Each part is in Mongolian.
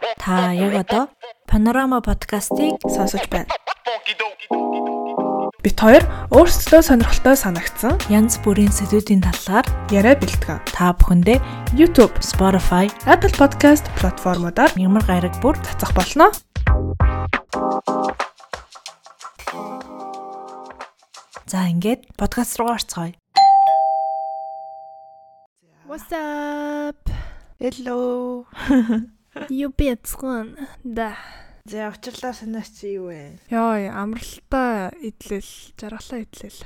Та яг одоо Panorama подкастыг сонсож байна. Бид хоёр өөрсдөө сонирхолтой санагдсан янз бүрийн сэдвүүдийн талаар яриа бэлтгэн. Та бүхэндээ YouTube, Spotify, Apple Podcast платформудаар ямар гараг бүр цацах болно. За ингээд подкаст руу орцгоё. What's up? Hello. Юу бяцхан да. За учирлаа санаач чи юу вэ? Йой, амралтаа идлэл, жаргалаа идлэл.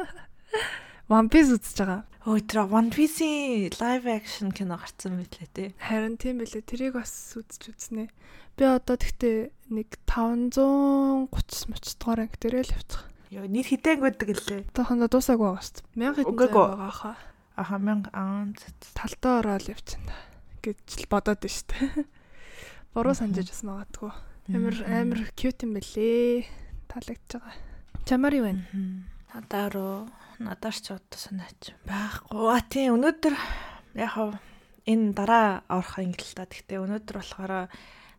One Piece үзэж байгаа. Ой тэр One Piece-ийн live action кино гарсан мэтлээ те. Харин тийм байлээ. Тэрийг бас үзэж үзнэ. Би одоо тэгтээ нэг 530 моч дугаар анги дээрээ л явчих. Йоо нийт хитээнгүйдэг лээ. Тохондоо дуусаагүй байгаа шүү дээ. 1000 хэдэн байгаа хаа. Аха 1000 аа Талтаа ороод явчихна гэж л бодоод байна шүү дээ. Буруу санджиж бас магадгүй. Амар амар cute юм бэлээ. Таалагдж байгаа. Чамаар юу вэ? Надаа руу надаар ч одоо санаач байхгүй. А тийм өнөөдөр яг хав энэ дараа орох англи та. Гэхдээ өнөөдөр болохоор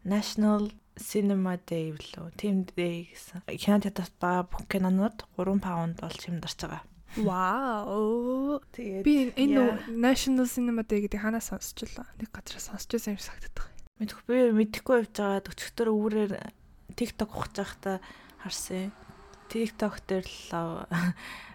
National Cinema Day билүү? Team Day гэсэн. Кино театрт байгаа бүх кинонууд 3 паунд болж хэмдарч байгаа. Вау. Тэгээд Би энэ National Cinema Day гэдэг ханаас сонсчлаа. Нэг газраас сонсч байсан юм санагддаг. мэдхгүй би мэдхгүй явж байгаа өчигдөр өврээр TikTok ухаж байхдаа харсан. TikTok дээр л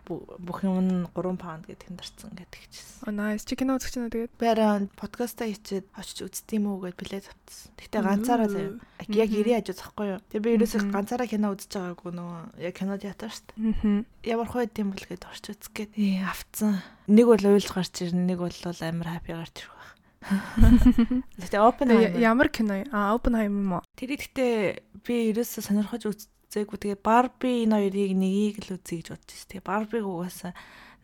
бүх юм нь 3 паунд гэдэг хэмдарсан гэдэг чийсэн. Oh nice. Чи кино байна уу тэгээд? Бэрэн подкастаа хийчихэд очиж үзтiim үү гэд билет авчихсан. Гэтэ ганцаараа заяа. Яг ирээ ажиж байхгүй юу. Тэгээ би ерөөсөө ганцаараа кино үзэж байгаагүй нөгөө яг кино театр шүү дээ. Ямар хөө идэм бол гэд орч үзэх гээд ээ авцсан. Нэг бол уйлж гарч ирнэ, нэг бол амар хаппи гарч ирэх байх. Гэтэ Тэгээ, Ямар кино? юм? А Oppenheimer юм уу? Тэр ихтэй би ерөөсөө сонирхож үзээгүй. Тэгээ Барби энэ хоёрыг нэгийг л үзье гэж бодож байсан. Тэгээ Барбиг угаасаа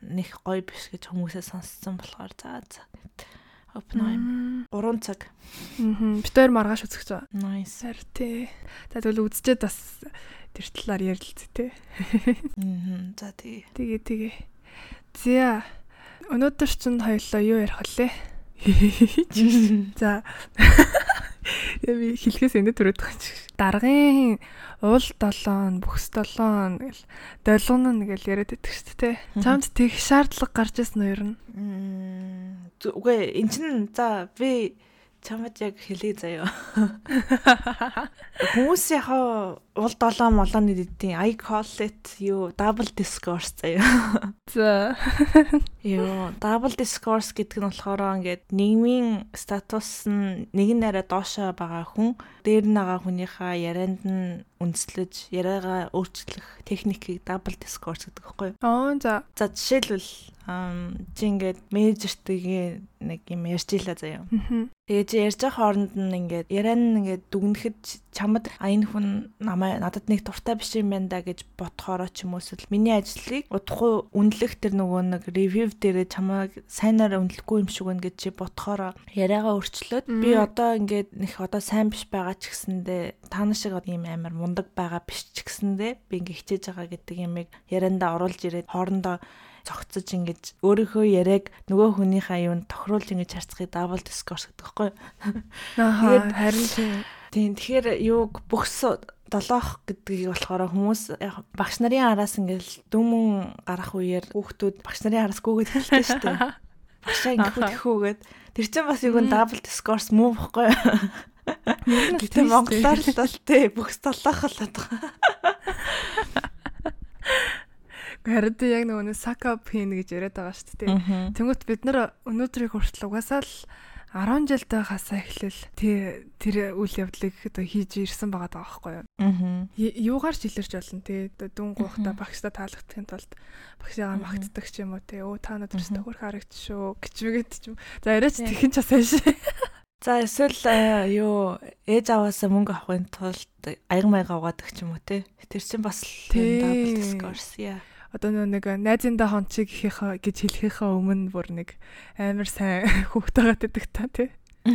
нэг гоё биш гэж хүмүүсээ сонссон болохоор за за. Oppenheimer 3 цаг. Мгм. Би тэр маргааш үзэх гэж байгаа. Nice. Сар тий. За тэгвэл үзчихэд бас тэр талаар ярилцээ тий. Мм за тэгээ. Тэгээ тэгээ. За. Өнөөдөр чинь хоёлоо юу ярих вүлээ? За. Би хэлхээс энэ төрөд байгаа чи. Даргын уул долоон, бүхс долоон гэл долгон нь гэл яриад байдаг шүү дээ. Чамд тех шаардлага гарч ирсэн? Мм зү- үгүй эн чин за би чамд яг хэлээ заяа. Хүмүүс яхаа уул долоон молооны дэдийн I call it юу double discourse заяа. За. Юу, double discourse гэдэг нь болохоор ингээд нийгмийн статус нь нэг нь арай доошоо байгаа хүн дээр нь байгаа хүнийхээ ярианд нь үндэслэж яриагаа өөрчлөх техникийг double discourse гэдэг байхгүй юу? Аа за. За жишээлбэл чи ингээд менежертэйгээ нэг юм ярьж илаа заяа. Тэгээ чи ярьж байгаа хооронд нь ингээд яриа нь ингээд дүгнэхэд чамд а энэ хүн намайг надад нэг дуртай биш юм байна да гэж бодохороо ч юм уу эсвэл миний ажлыг удахгүй үнэлэх тэр нөгөө нэг ревю дээрээ чамайг сайнаар үнэлэхгүй юм шиг байна гэж чи бодохороо яриагаа өөрчлөөд би одоо ингээд нэг одоо сайн биш байгаа ч гэсэндээ та нар шиг ийм амар мундаг байгаа биш ч гэсэндээ би ингээ хичээж байгаа гэдэг юмыг яриандаа оруулж ирээд хоорондоо цогцож ингэж өөрийнхөө яриаг нөгөө хүнийхээ юунд тохируулж ингэж харцгийг double discourse гэдэг байхгүй? Ааха Тэгээд- харин тийм. Тэгэхээр юуг бүхс долоох гэдгийг болохоор хүмүүс багш нарын араас ингээл дүмэн гарах үеэр хүүхдүүд багш нарын араас гүгээд хэлдэг шүү дээ. Багшаа ингэхүү Аха. тэхүүгээд тэр чинь бас юу Мм. н double discourse муу бохгүй юу? Гэтэ монголоор л бол тий бүхс долоох л байгаа. Тийм яг нөгөө сака пин гэж яриад байгаа шүү дээ. Мгм. Тэнгүүт бид нар өнөөдрийг хүртэл угаасаа л 10 жил байхасаа эхлэл тий тэр үйл явдлыг одоо хийж ирсэн байгаа даа байхгүй юу? Й- Юугаар ч илэрч болно тий дүн Мгм. багштай таалагдахын тулд багшаагаа Мгм. магтдаг ч юм уу тий өө та өнөөдөр өстө хөр харагч шүү гэж мэгэд ч юм. За яриач тэгэн ч бас хайш. За эсвэл э, юу ээж аваасаа мөнгө авахын тулд аяга маяга угаадаг ч юм уу те. Тэр чинь бас double discourse яа. Одоо нэг найзындаа хончиг хийхээ гэж хэлхийнхээ өмнө бүр нэг амар сайн хүүхдтэйгээ ддэг та тий.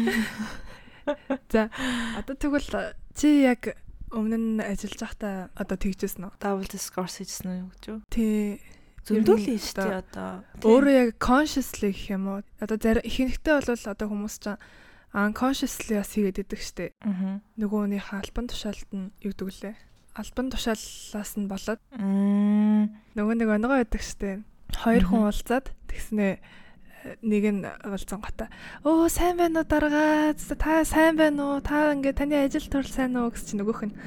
За одоо тэгвэл чи яг өмнө нь ажиллаж байхдаа одоо тэгжсэн үү? Double discourse хийсэн үү гэж юу? Тий. Зөндөлөө Ер нь шүү дээ одоо. Өөрөө яг consciously гэх юм уу? Одоо зарим ихэнхдээ бол одоо хүмүүс ч unconsciously бас хийгээд идэг штэ. Аа. Нөгөөнийхөө альбан тушаалд нь юу гэдэг лээ. Альбан тушааллаас нь болоод нөгөө нэг онгоо байдаг штэ. Хоёр хүн уулзаад тэгснээ нэг нь уулзсан гота. Оо сайн байна уу даргаа? Та сайн байна уу? Та ингээ таны ажил төрөл сайн уу гэж чи нөгөөх нь.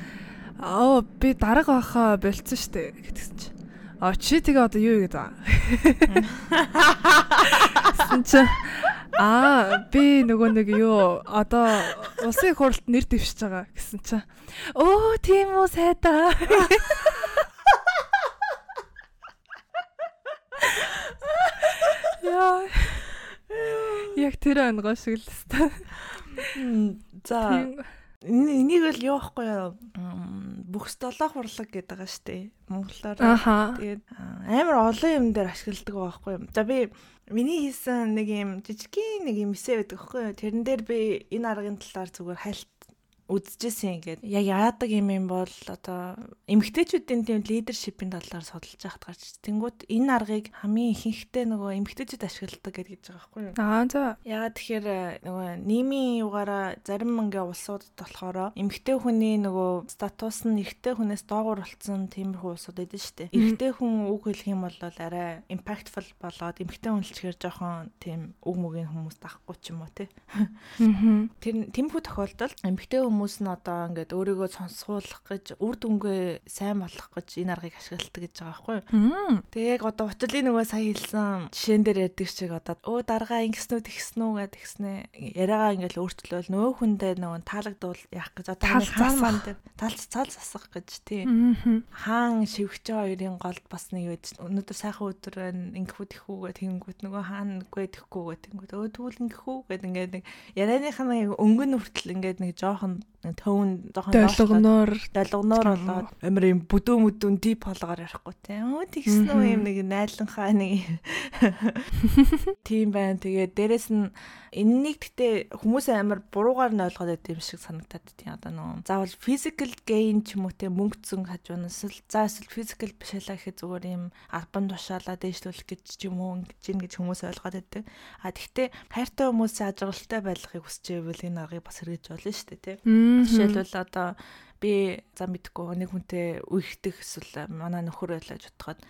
Оо би дарга байхаа болцсон штэ гэтгсэн чи. А чи тэгээ одоо юу гэдэг аа? Гэсэн чи Аа би нөгөө нэг юу одоо улсын их хурлд нэр дэвшиж байгаа гэсэн чи. Оо тийм үү сайдаа. Яа. Яг тэр ангоо шиг л. Мм, За энийг л юу байхгүй юу? Бүхс долоох урлаг гэдэг байгаа штэ. Монголоор. Аха. Тэгээд амар олон юм дээр ашигладаг байхгүй юу? За би миний хийсэн нэг юм жижигхэн нэг юм эсэ байдаг байхгүй юу? Тэрэн дээр би энэ аргын талаар зүгээр хальт үзчихсэн ингээд яг яадаг юм юм бол одоо эмгтээчүүдийн тийм лидершипийн талаар судалж яхад гарч тэнгууд энэ аргыг хамгийн ихэнхдээ нөгөө эмгтээчүүд ашигладаг гэж байгаа байхгүй юу? Аа за. Ягаад тэгэхээр э, нөгөө нийгмийн югаараа зарим ингээ улсуудад болохоор эмэгтэй хүний нөгөө статус нь эрэгтэй хүнээс доогуур болцсон тиймэрхүү улсууд эдэн штэ. Эрэгтэй хүн үг хэлэх юм бол арай impactful болоод эмэгтэй хүн л чихэр жоохон тийм үг мөгийн хүмүүс дахгүй ч юм уу те. Тэр тэмхүү тохиолдолд эмэгтэй хүмүүс нь одоо ингээд өөрийгөө сонсгуулах гэж үр дүнгээ сайн болгох гэж энэ аргыг ашигладаг гэж байгаа байхгүй. Тэгээ яг одоо учлын нөгөө сая хэлсэн жишээн дээр яддаг шиг одоо өө даргаа ингэснүү тэгснүү гэдэг тэгснэ яриагаа ингээл өөрчлөөл нөө хүндээ нөгөө таалагдвал яах гэж одоо засах. манд тал цал засах гэж тий хаан шивгч хоёрын голд бас нэг үед өнөөдөр сайхан өдөр байна ингэхүү тэхүүгээ тэнгүүт нөгөө хаан үгүй тэхгүүгээ тэнгүүт өө тэгвэл ингэхүү гэдэг ингээд нэг ярианых нь өнгөн хүртэл ингээд нэг жоохон төвн жоохон Долгоноор долгоноор болоод амар юм бүдөө мүдүүн дип болгоор ярихгүй те. Өө тэгсэн үү юм нэг найланхаа нэг тийм байна. Тэгээд дээрэс нь энэнийг гэтээ хүмүүс амар буруугаар нь ойлгоод байт юм шиг санагдаад тийм одоо нөө заавал physical gain ч юм уу те мөнгө зэн хажуунаас л за эсвэл physical биш алаа гэхэд зүгээр юм албан тушаалаа дээшлүүлэх гэж ч юм уу ингэж ин гэж хүмүүс ойлгоод байдаг. А тэгтээ хайртай хүмүүсийн ажиглалтай байхыг хүсэж байвал энэ аргыг бас хэрэгж болно шүү дээ те. Жишээлбэл одоо би за мэдгүй нэг хүнтэй үерхдэг эсвэл манай нөхөр байлаа гэж бодоход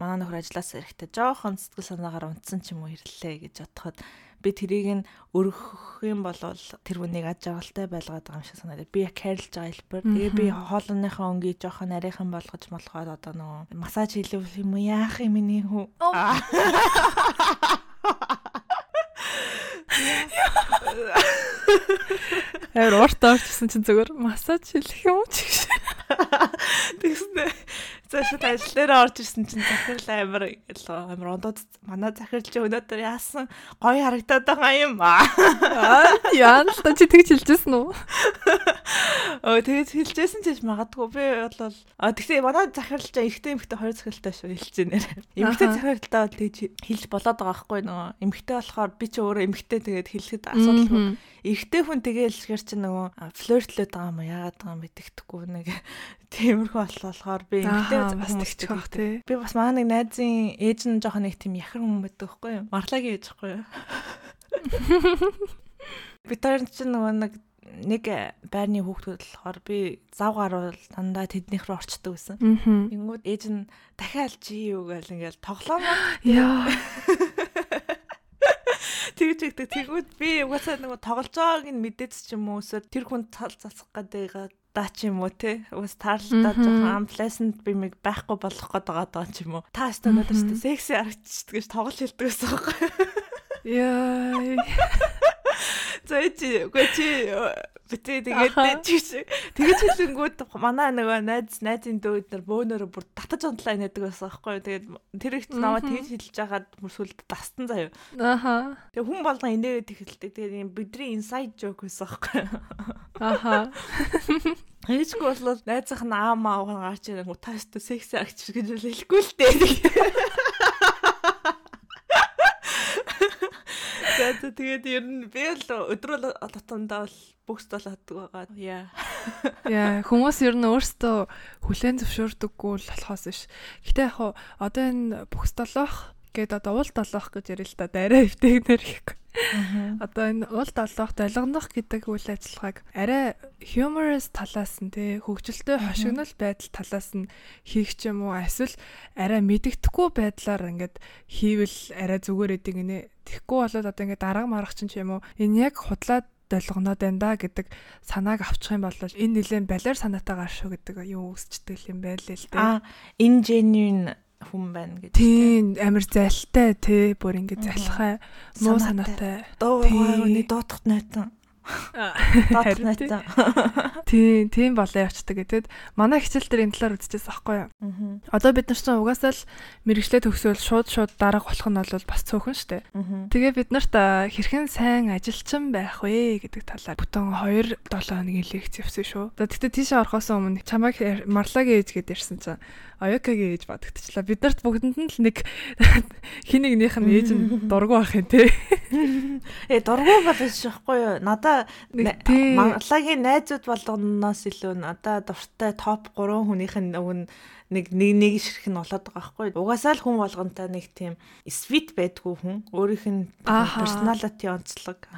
манай нөхөр ажиллаас ирэхдээ жоохон сэтгэл санаагаар унтсан ч юм уу ирлээ гэж бодоход би тэрийг нь өргөх юм бол тэр хүнийг аж аргалтай байлгаад байгаа юм шиг санагдав. Би яг хайрлаж байгаа хэлбэр. Тэгээ би хоолныхаа өнгийг жоохон нарийнхан болгож молгоод одоо нөгөө массаж хийлүүл юм яах юм миний хүү. Амар урт орчихсон чинь зүгээр массаж хийх юм уу ч гэж. Тэгснэ. Цаашид ажил дээр орж ирсэн чинь захирал амар л амар ондод манай захирал чи өнөөдөр яасан гоё харагдаад байгаа юм аа. Яа л та чи тэгж хэлжсэн үү? Өө тэгээд хэлжсэн ч магадгүй би бол а тэгтээ манай захирал чи эрэгтэй эмэгтэй хоёр захиралтай шүү хэлж. Эмэгтэй Аха. захиралтай бол тэгж хэлж болоод байгаа байхгүй нөгөө эмэгтэй болохоор би чи өөрөө эмэгтэй тэгээд хэлэхэд асуудалгүй. Эрэгтэй хүн тэгээл шгэр чи нөгөө флиртлээд байгаа юм яагаад байгаа юм мэддэхгүй нэг тиймэрхүү болохоор би эмэгтэй бас тэгчих бах тий. Би бас манай нэг найзын ээж нь жоохон нэг тийм яхар хүн байдаг байхгүй юу? Марлагийн ээж байхгүй юу? Би тэр чинь нөгөө нэг нэг байрны хүүхдүүд болохоор би зав гарвал дандаа тэднийх рүү орчдөг гэсэн. Тэнгүүд ээж нь дахиад чи юу гээл ингээл тоглоом Яа. тэгж игдэг. Тэгвэл би угаасаа нөгөө тоглож байгааг нь мэдээч ч юм уу эсвэл тэр хүн цал засах гэдэг даа ч юм уу те уус таарлаа жоохон амплесент бимиг байхгүй болох гээд байгаа ч юм уу та өстө өнөөдөр өстө секси харагдчихдаг гэж тоглож хэлдэг гэсэн юм байна. Яа. За чи үгүй чи битээ тэгээд чи чи- тэгэж хэлэнгүүд манай нөгөө найз найзын дүүд нар бөөнөрө бүр татаж онтлаа нэдэг байсан байхгүй юу. Тэгээд тэр их наваа Мгм. тэгж хэлж байгаад бүр сүлд тастан заяа. Аха. Тэгээ хүн болгон инээгээд ихэлдэг. Тэгээд юм бидний inside joke байсан байхгүй юу. Аха. Ээжгүй бол найзынх нь аав маав гарч ирэнгүү та өстө секси агч гэж хэлэхгүй л дээ. За тэгээд ер нь би л өдрөл тутамдаа бол бүкс толоодаг байгаа. Яа. Яа, хүмүүс ер нь өөрсдөө хүлэн зөвшөөрдөггүй л болохоос биш. Гэтэ яг одоо энэ бүхс долоох гээд одоо уул долоох гэж ярил л та дараа эвтэйгнэр их. Одоо энэ уул долоох долгонох гэдэг үйл ажиллагааг арай humorous талаас нь те хөгжилтэй хошигнол байдал талаас нь хийх ч юм уу эсвэл арай мэддэхгүй байдлаар ингээд хийвэл арай зүгээр эдэг гинэ. Тэгэхгүй болоод одоо ингээд дарга марах чинь ч юм уу энэ яг худлаад долгоноод байна да гэдэг санааг авчих юм бол энэ нэлээд балиар санаатайгаар шүү гэдэг юу үсчдэг юм байл л дээ. Аа энэ genuine хүн байна гэж. Тийм амар залтай тий бүр ингэ залхай муу санаатай. Дуу өний дуутахт найтан. Харин тийм тийм болоо явцдаг гэдэг. Манай хичээл дээр энэ талаар үзчихсэн аахгүй юу? Одоо бид нар чинь угаасаа л мэрэгчлээ төгсөөл шууд шууд дараах болох нь бол бас цөөхөн штэ. Тэгээ бид нарт хэрхэн сайн ажилчин байх вэ гэдэг талаар бүтэн 2 7 хоногийн лекц явсан шүү. За тэгтээ тийшээ орохоос өмнө чамайг марлагийн ээж гэдээ ирсэн чинь Оёкагийн ээж бодогдчихлаа. Бид нарт бүгдэнд нь л нэг хин нэгнийх нь ээж нь дургу байх юм те. Э дургу болж байхгүй юу? Надаа Малагийн найзууд болгоноос илүү надаа дуртай топ 3 хүнийх нь өгн нэг нэг нэг ширх нь болоод байгаа байхгүй. Угаасаа л хүн болгонтой нэг тийм sweet байдгүй хүн. Өөрийнх нь personality онцлог.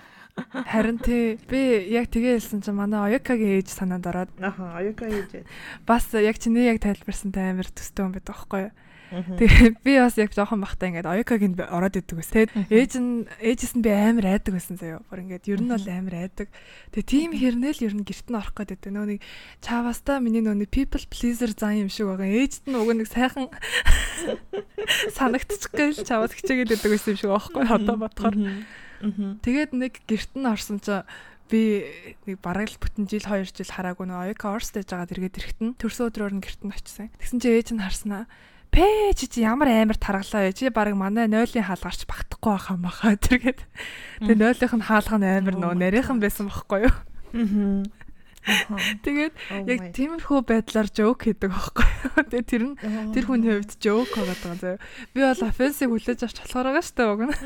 Харин тий би яг тэгээ хэлсэн чинь манай Оёкагийн ээж санаанд ороод. Аха Оёка ээж. Бас яг чиний яг тайлбарсантай амар төстэй хүн байдаг байхгүй юу? Тэгээ би бас яг жоохон бахтай ингээд Оёкагийн ороод идэг ус. Тэгээд ээж нь ээжээс нь би амар айдаг байсан заяа. Бүр ингээд ер нь бол амар айдаг. Тэгээ тийм хэрнээл ер нь гэрт нь орох гэдэг. Нөө нэг чаваста миний нөө people pleaser зан юм шиг байгаа. Ээжт нь уг нэг сайхан санагдчих гээл чаваас хичээгээд идэг байсан юм шиг аахгүй одоо бодохоор. Тэгээд нэг герт нь орсон чинь би нэг бараг л бүтэн жил 2 жил хараагүй нэг оёка орстэж байгаад эргээд ирэхтэн төрсөн өдрөөр нь герт нь очсон. Тэгсэн чинь ээж нь харснаа Пэ чи чи ямар амар таргалаа вэ? Чи баг манай нойлын хаалгарч багтахгүй байхаа махаа тэргээд. Тэгээ нойлынх нь хаалга нь амар нөө нарийнхан байсан бохгүй юу? Аа. Тэгээд яг тиймэрхүү байдлаар жоок хийдэг байхгүй юу? Тэгээ тэр нь тэр хүний хувьд жоок байгаа даа. Би бол офенсыг хүлээж авч болохоор байгаа шүү дээ уг нь.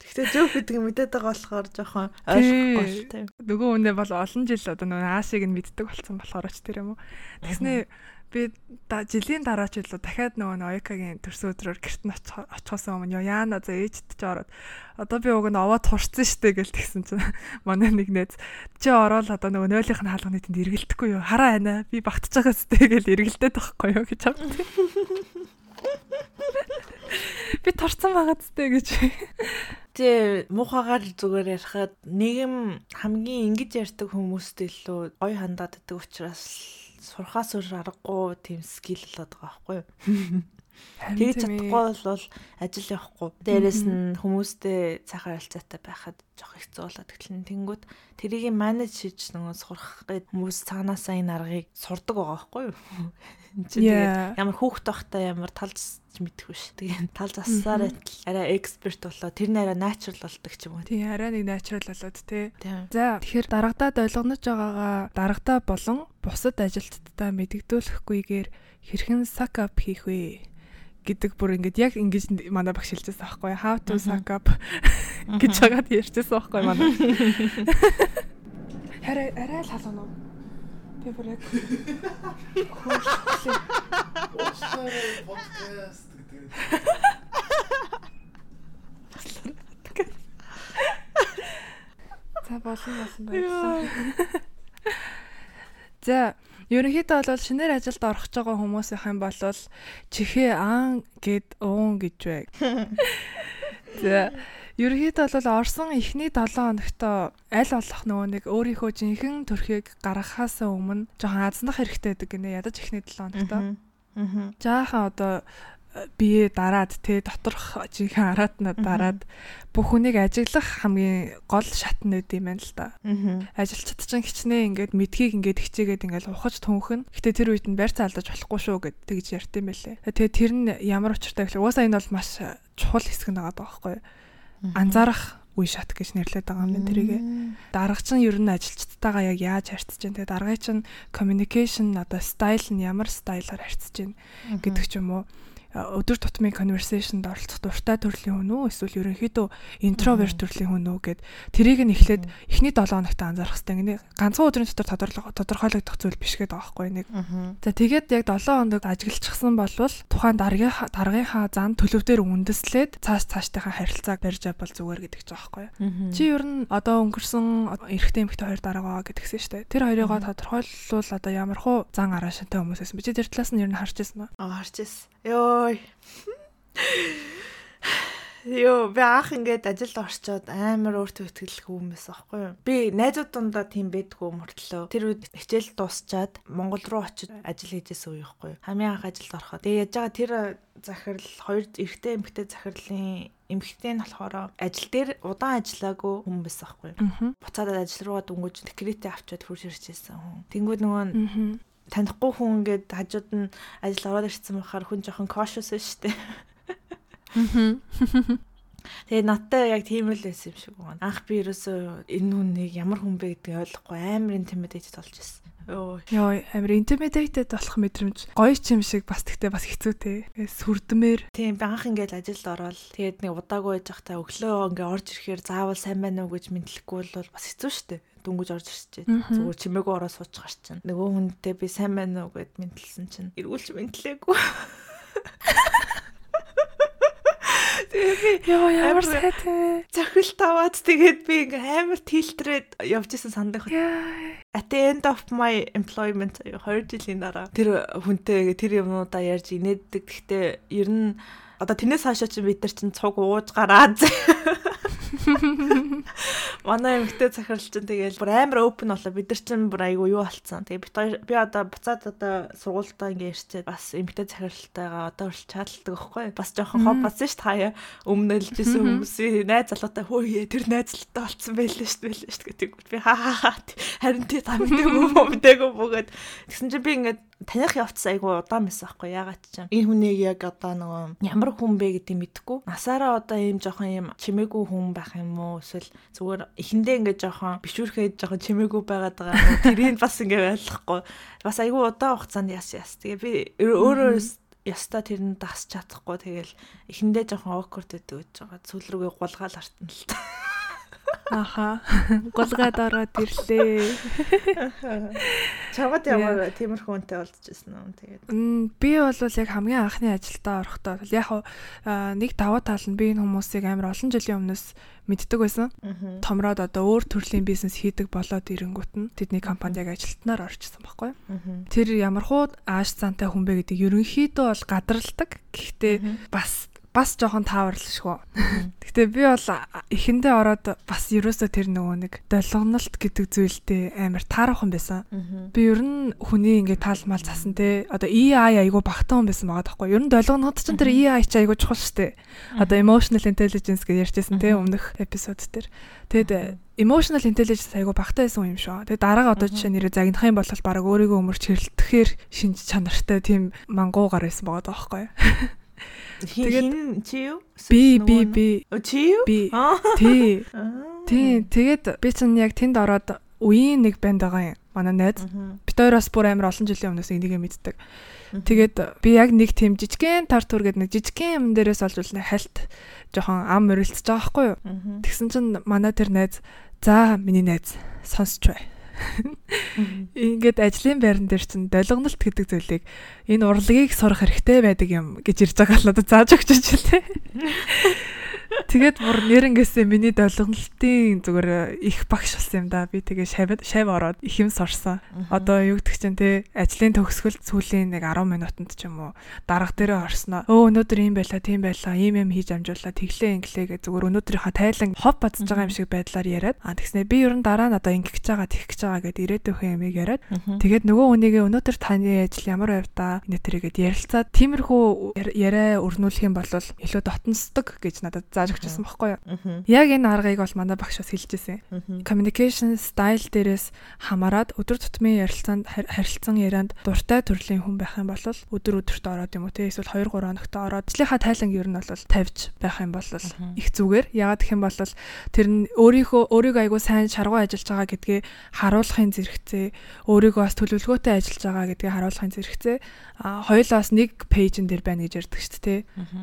Гэхдээ жоок гэдэг нь мэдээд байгаа болохоор жоохон ойлгохгүй л тийм. Нөгөө үнэ бол олон жил одоо нөгөө аашиг нь мэддэг болсон болохоор ч тэр юм уу. Тэгснээ би жилийн дараа ч илүү дахиад нөгөө Оёкагийн төрсөн өдрөөр гэрт нь очихоос өмнө яана за ээжд ч ороод одоо би уг нь овоо турцсан штэ гэл тэгсэн чинь манай нэг нээз чи ороод одоо нөгөө нойлынх нь хаалганы тэнд эргэлдэхгүй юу хараа байна би багтж байгаа сте гэл эргэлдээд байхгүй юу гэж авсан. Би турцсан байгаа зү гэж. Тэ муухагаар зүгээр ярихад нийгэм хамгийн ингэж ярьдаг хүмүүстэй илүү гой хандаад байдаг учраас сурхаас өөр аргагүй тийм скил болоод байгаа байхгүй юу? Тэгж чадахгүй бол ажил явахгүй. Дээрээс нь хүмүүстэй цаахан харилцаатай байхад жоох хэцүү болоод эхэлнэ. Тэнгүүд тэрийг манаж хийж нөгөө сурах гээд хүмүүс цаанаасаа энэ аргыг сурдаг байгаа байхгүй юу? Чи тэгээд ямар хүүхд байхдаа ямар талж мэдэх биш. Тэгээд тал зассаар арай эксперт болоо тэр нь арай natural болдог ч юм уу. Тий, арай нэг natural болоод тий. За тэгэхээр дарагдаад ойлгоноч байгаагаа дарагдаа болон бусад ажилтдаа мэдгдүүлэхгүйгээр хэрхэн suck up хийх вэ? Гэдэг бүр ингээд яг ингэж манай багш хэлжсэн аахгүй how to suck up гэж хагаад ярьжсэн аахгүй манай. Хараа арай л халуун уу? Би бүр яг. Уусаар подкаст гэдэг. За болон болсон баярлалаа. За ерөнхийдөө бол шинээр ажилд орох байгаа хүмүүсийнх юм бол чихээ аан гэд уун гэж бай. За Ерөнхийдөө бол Орсон эхний 7 хоногт аль болох нөгөө нэг өөрийнхөө жинхэнэ төрхийг гаргахаас өмнө жоохон азнах хэрэгтэй гэдэг гинэ ядаж эхний 7 хоногт. Аа. Жаахан одоо бие дараад тэ доторх жинхэнэ араатна дараад бүх хүнийг ажиглах хамгийн гол шатн үт юм байна л да. Ажилчид ч хичнээн ингээд мэдхийг ингээд хичээгээд ингээд ухаж түнхэн. Гэтэ тэр үед нь барьцаа алдаж болохгүй шүү гэд тэгж ярьд юм байлээ. Тэгээ тэр нь ямар учиртай гэхэл угаасаа энэ бол маш чухал хэсэг нэг байгаа байхгүй юу? анзаарах үе шат гэж нэрлэдэг байгаа юм тэрийг. Дарга чинь ер нь ажилчдтайгаа яг яаж харьцаж байна. Тэгээ даргын чинь communication одоо style нь ямар стайлаар харьцаж байна гэдэг ч юм уу. Өдөр тутмын conversation-д оролцох дуртай төрлийн хүн үү эсвэл ерөнхийдөө introvert төрлийн хүн үү гэд тэрийг нь эхлээд эхний 7 хоногт анзаарах хэрэгтэй. Ганцхан өдрийн дотор тодорхойлогдох зүйл биш гэдэг байхгүй нэг. За тэгээд яг 7 хоног ажиглчихсан болвол тухайн даргын даргынхаа зан төлөв дээр үндэслээд цааш цаашдынхаа харилцааг барьж авбал зүгээр гэдэг ч байхгүй. Чи ер нь одоо өнгөрсөн эрэгтэй эмэгтэй хоёр дараагаа гэдгсэн шүү дээ. Тэр хоёрыгоо тодорхойлвол одоо ямар хуу зан араашинтай хүмүүсээс би тэр талаас нь ер нь харж ирсэн ба. Аа харж ирсэн. Йой. Йоо, би анх ингээд ажилд орчоод амар өөртөө ихтгэлэх хүмүүс аахгүй юу. Би найзууд дундаа тийм байдгүй мөртлөө. Тэр үед хичээл дуусчаад Монгол руу очиж ажил хийжсэн үе ихгүй юу. Хамгийн анх ажилд ороход. Тэгээ яаж байгаа тэр захирал хоёр эрэгтэй эмэгтэй захирлын эмэгтэй нь болохоор ажил дээр удаан ажиллаагүй хүн байсан аахгүй юу. Буцаад ажил руугаа дөнгөж декретээ авчиад хурж ирчихсэн хүн. Тэнгүүд нөгөө танихгүй хүн ингээд хажууд нь ажил ороод ирсэн бахаар хүн жоохон cautious шүү дээ. Тэгээ надтай яг тийм л байсан юм шиг байна. Анх би ерөөсөө энэ хүнийг ямар хүн бэ гэдгийг ойлгохгүй амар intimidated болж ирсэн. Йоо. Амар intimidated болох мэдрэмж гоё ч юм шиг бас тэгтээ бас хэцүүтэй. Сүрдмээр. Тийм би анх ингээд ажилд ороод тэгээд нэг удаагүй байж захтаа өглөө ингээд орж ирэхээр заавал сайн байна уу гэж мэдлэхгүй бол бас хэцүү шттэ дөнгөж орж ирчихээ. Зүгээр чимээгүй ороо сууж гар чинь. Нөгөө хүнтэй би сайн байна уу гэд мэдлсэн чинь эргүүлж мэдлээгүй. Тэгээ ямар сайтай. Захирал таваад тэгээд би ингээ амар тилтрээд явж исэн сандах. At the end of my employment 2 жилийн дараа тэр хүнтэй тэр юмудаа ярьж инээдэг. Гэхдээ ер нь одоо тэрнээс хаашаа чи бид нар чинь цуг ууж гараад Манай эмгтэй захирал чинь тэгэл бүр амар open болоо бид нар чинь бүр айгу юу болцсон. Тэгээ бид хоёр би одоо буцаад одоо сургуультаа ингээ ирчээд бас эмгтэй захиралтайгаа одоо урьж чадлагдаг байхгүй. Бас жоохон хоб басан ш таяа өмнөлжсэн хүмүүсийн найз залуутай хөөе тэр найзлалтай болцсон байлээ ш байлээ ш гэдэг. Би хаа хаа харин тий та мэдээгүй мэдээгүй бөгөөд тэгсэн чинь би ингээд таних явц айгу удаан байсан байхгүй ягаад ч юм. Энэ хүнийг яг одоо нөгөө ямар хүн бэ гэдгийг мэдэхгүй. Насаараа одоо ийм жоохон ийм чимээгүй хүн байх юм уу? Эсвэл зүгээр эхэндээ ингээд жоохон бишүүрхэд жоохон чимээгүй байгаад байгаа юм тэрийг бас ингээд ойлгохгүй. Бас айгу удаан хугацаанд яс яс. Тэгээ би өөрөө ястаа тэр нь дасч чадахгүй. Тэгэл эхэндээ жоохон awkward гэдэг гэж байгаа. Цүл рүүгээ гулгаал артна л та Аха. Гулгаад ороод ирлээ. Чамд ямар тиймэрхүү үнтэй болчихсон юм тэгээд. Би бол яг хамгийн анхны ажилдаа орохдоо яг нэг даваа тал нь би энэ хүмүүсийг амар олон жилийн өмнөөс мэддэг байсан. Томроод одоо өөр төрлийн бизнес хийдэг болоод ирэнгүүт нь тэдний компанид яг ажилтнаар орчихсон байхгүй. Тэр ямар хуу ааш цаантай хүн бэ гэдэг ерөнхийдөө бол гадралдаг. Гэхдээ бас бас жоохон тааварлшгүй. Гэхдээ би бол эхэндээ ороод бас ерөөсөө тэр нөгөө нэг долгоналт гэдэг зүйлдээ амар таарахын байсан. Би ер нь хүний ингээ таалмал цасан те одоо EI айгу багтаа хүн байсан байгаа байхгүй. Ер нь долгонод ч тэр EI ч айгу чухал штэ. Одоо emotional intelligence гэж ярьжсэн те өмнөх эпизод дээр. Тэгэд emotional intelligence айгу багтаа байсан юм шүү. Тэгээд дараагаа одоо жишээ нэрээ загнах юм бол баг өөрийгөө өмөрч хэрэлдэхээр шинж чанартай тийм мангуугаар байсан байгаа байхгүй. Тэгээд чи юу? Би би би. Чи юу? Би. Тий. Тий. Тэгээд би чинь яг тэнд ороод үеийн нэг банд байгаа юм. Манай найз. Бид хоёроос бүр амар олон жилийн өмнөөс энийг мэддэг. Тэгээд би яг нэг тийм жижигхэн тар тур гэдэг нэг жижигхэн юм дээрээс олж үлнэ хальт жоохон ам мөрөлдөж байгаа байхгүй юу. Тэгсэн чинь манай тэр найз за миний найз сонсч бай Ингээд ажлын байран дээр чинь долгоналт гэдэг зүйлийг энэ урлагийг сурах хэрэгтэй байдаг юм гэж ирж байгаа л надад зааж өгч байна. Тэгээд бүр нэрнгээсээ миний долгонлтын зүгээр их багш болсон юм да. Би тэгээ шав шав ороод их юм сорсон. Одоо юу гэдэг чинь те ажлын төгсгөл сүүлийн нэг 10 минутанд ч юм уу дарга дээрээ орсноо. Өө өнөөдөр ийм байла, тийм байла, ийм юм хийж амжуулла, тэглээ инглээ гэж зүгээр өнөөдрийнхөө тайлан хов бацж байгаа юм шиг байдлаар яриад. А тэгснэ би ер нь дараа нь одоо ингэх гэж байгаа, тэгэх гэж байгаа гэд ирээдүйн юмыг яриад. Тэгээд нөгөө хүнийгээ өнөөдөр таны ажил ямар байв та? Энэ төрөйгэд ярилцаад тиймэрхүү яриа өрнүүлэх юм бол илүү дотносдог гэж надад зааж өгчсэн байхгүй юу? Яг энэ аргыг бол манай багш бас хэлж ирсэн. Communication style дээрээс хамаарад өдөр тутмын ярилцаанд хар- харилцан ярианд дуртай төрлийн хүн байх юм бол өдөр өдөрт ороод юм уу те эсвэл 2 3 хоногт ороод ижлийнхаа тайланг ер нь бол тавьж байх юм бол их зүгээр. Яагаад гэх юм бол тэр нь өөрийнхөө өөрийгөө айгуу сайн шаргуу ажиллаж байгаа гэдгээ харуулахын зэрэгцээ, өөрийгөө бас төлөвлөгөөтэй ажиллаж байгаа гэдгээ харуулахын зэрэгцээ хоёулаас нэг пэйжн дээр байна гэж ярьдаг шүү дээ.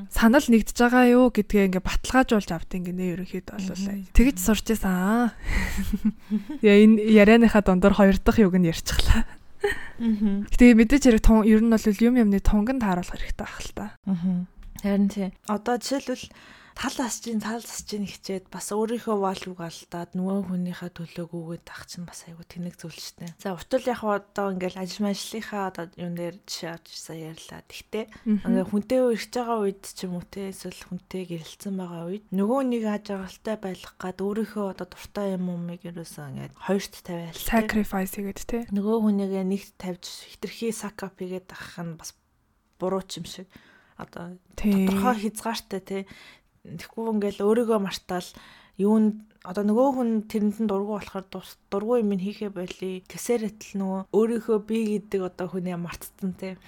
Санал нэгдэж байгаа юу гэдгээ ингээ баталгаажуулж авт ингээ нэ ерөнхийдөө бол тэгэж сурч байсан аа. Яа энэ ярианыхаа дундор хоёр дахь юг нь ярьчихлаа. Гэтэ мэдээж хэрэг тун ер нь бол юм юмны тунганд тааруулах хэрэгтэй байх л та. Харин тий. Одоо жишээлбэл тал асчийн тал асчийн хичээд бас өөрийнхөө валюг алдаад нөгөө хүнийхээ төлөөг өгөөд ах чинь бас айгу тэнэг зүйл шттэ. За уртул яг одоо ингээл ажил ажлынхаа одоо юм дээр жишээ авч ирсэн ярьлаа. Тэгтээ ингээ хүнтэй ирж байгаа үед ч юм уу те эсвэл хүнтэй гэрэлцэн байгаа үед нөгөө нэг аж аргалтай байх гад өөрийнхөө одоо дуртай юм умыг ерөөсөө ингээд хоёрт тавиал sacrifice хийгээд те. нөгөө хүнийгээ нэгт тавьж хитрхи сакап хийгээд авах нь бас буруу ч юм шиг одоо тодорхой хязгаартай тий Тэгэхгүй ингээл өөрийгөө мартаал юунд одоо нөгөө хүн тэрэнд нь дургу болохоор дургу юм хийхэ байли. Тэсэрэтэл нөгөө өөрийнхөө би гэдэг одоо хүнээ мартсан те.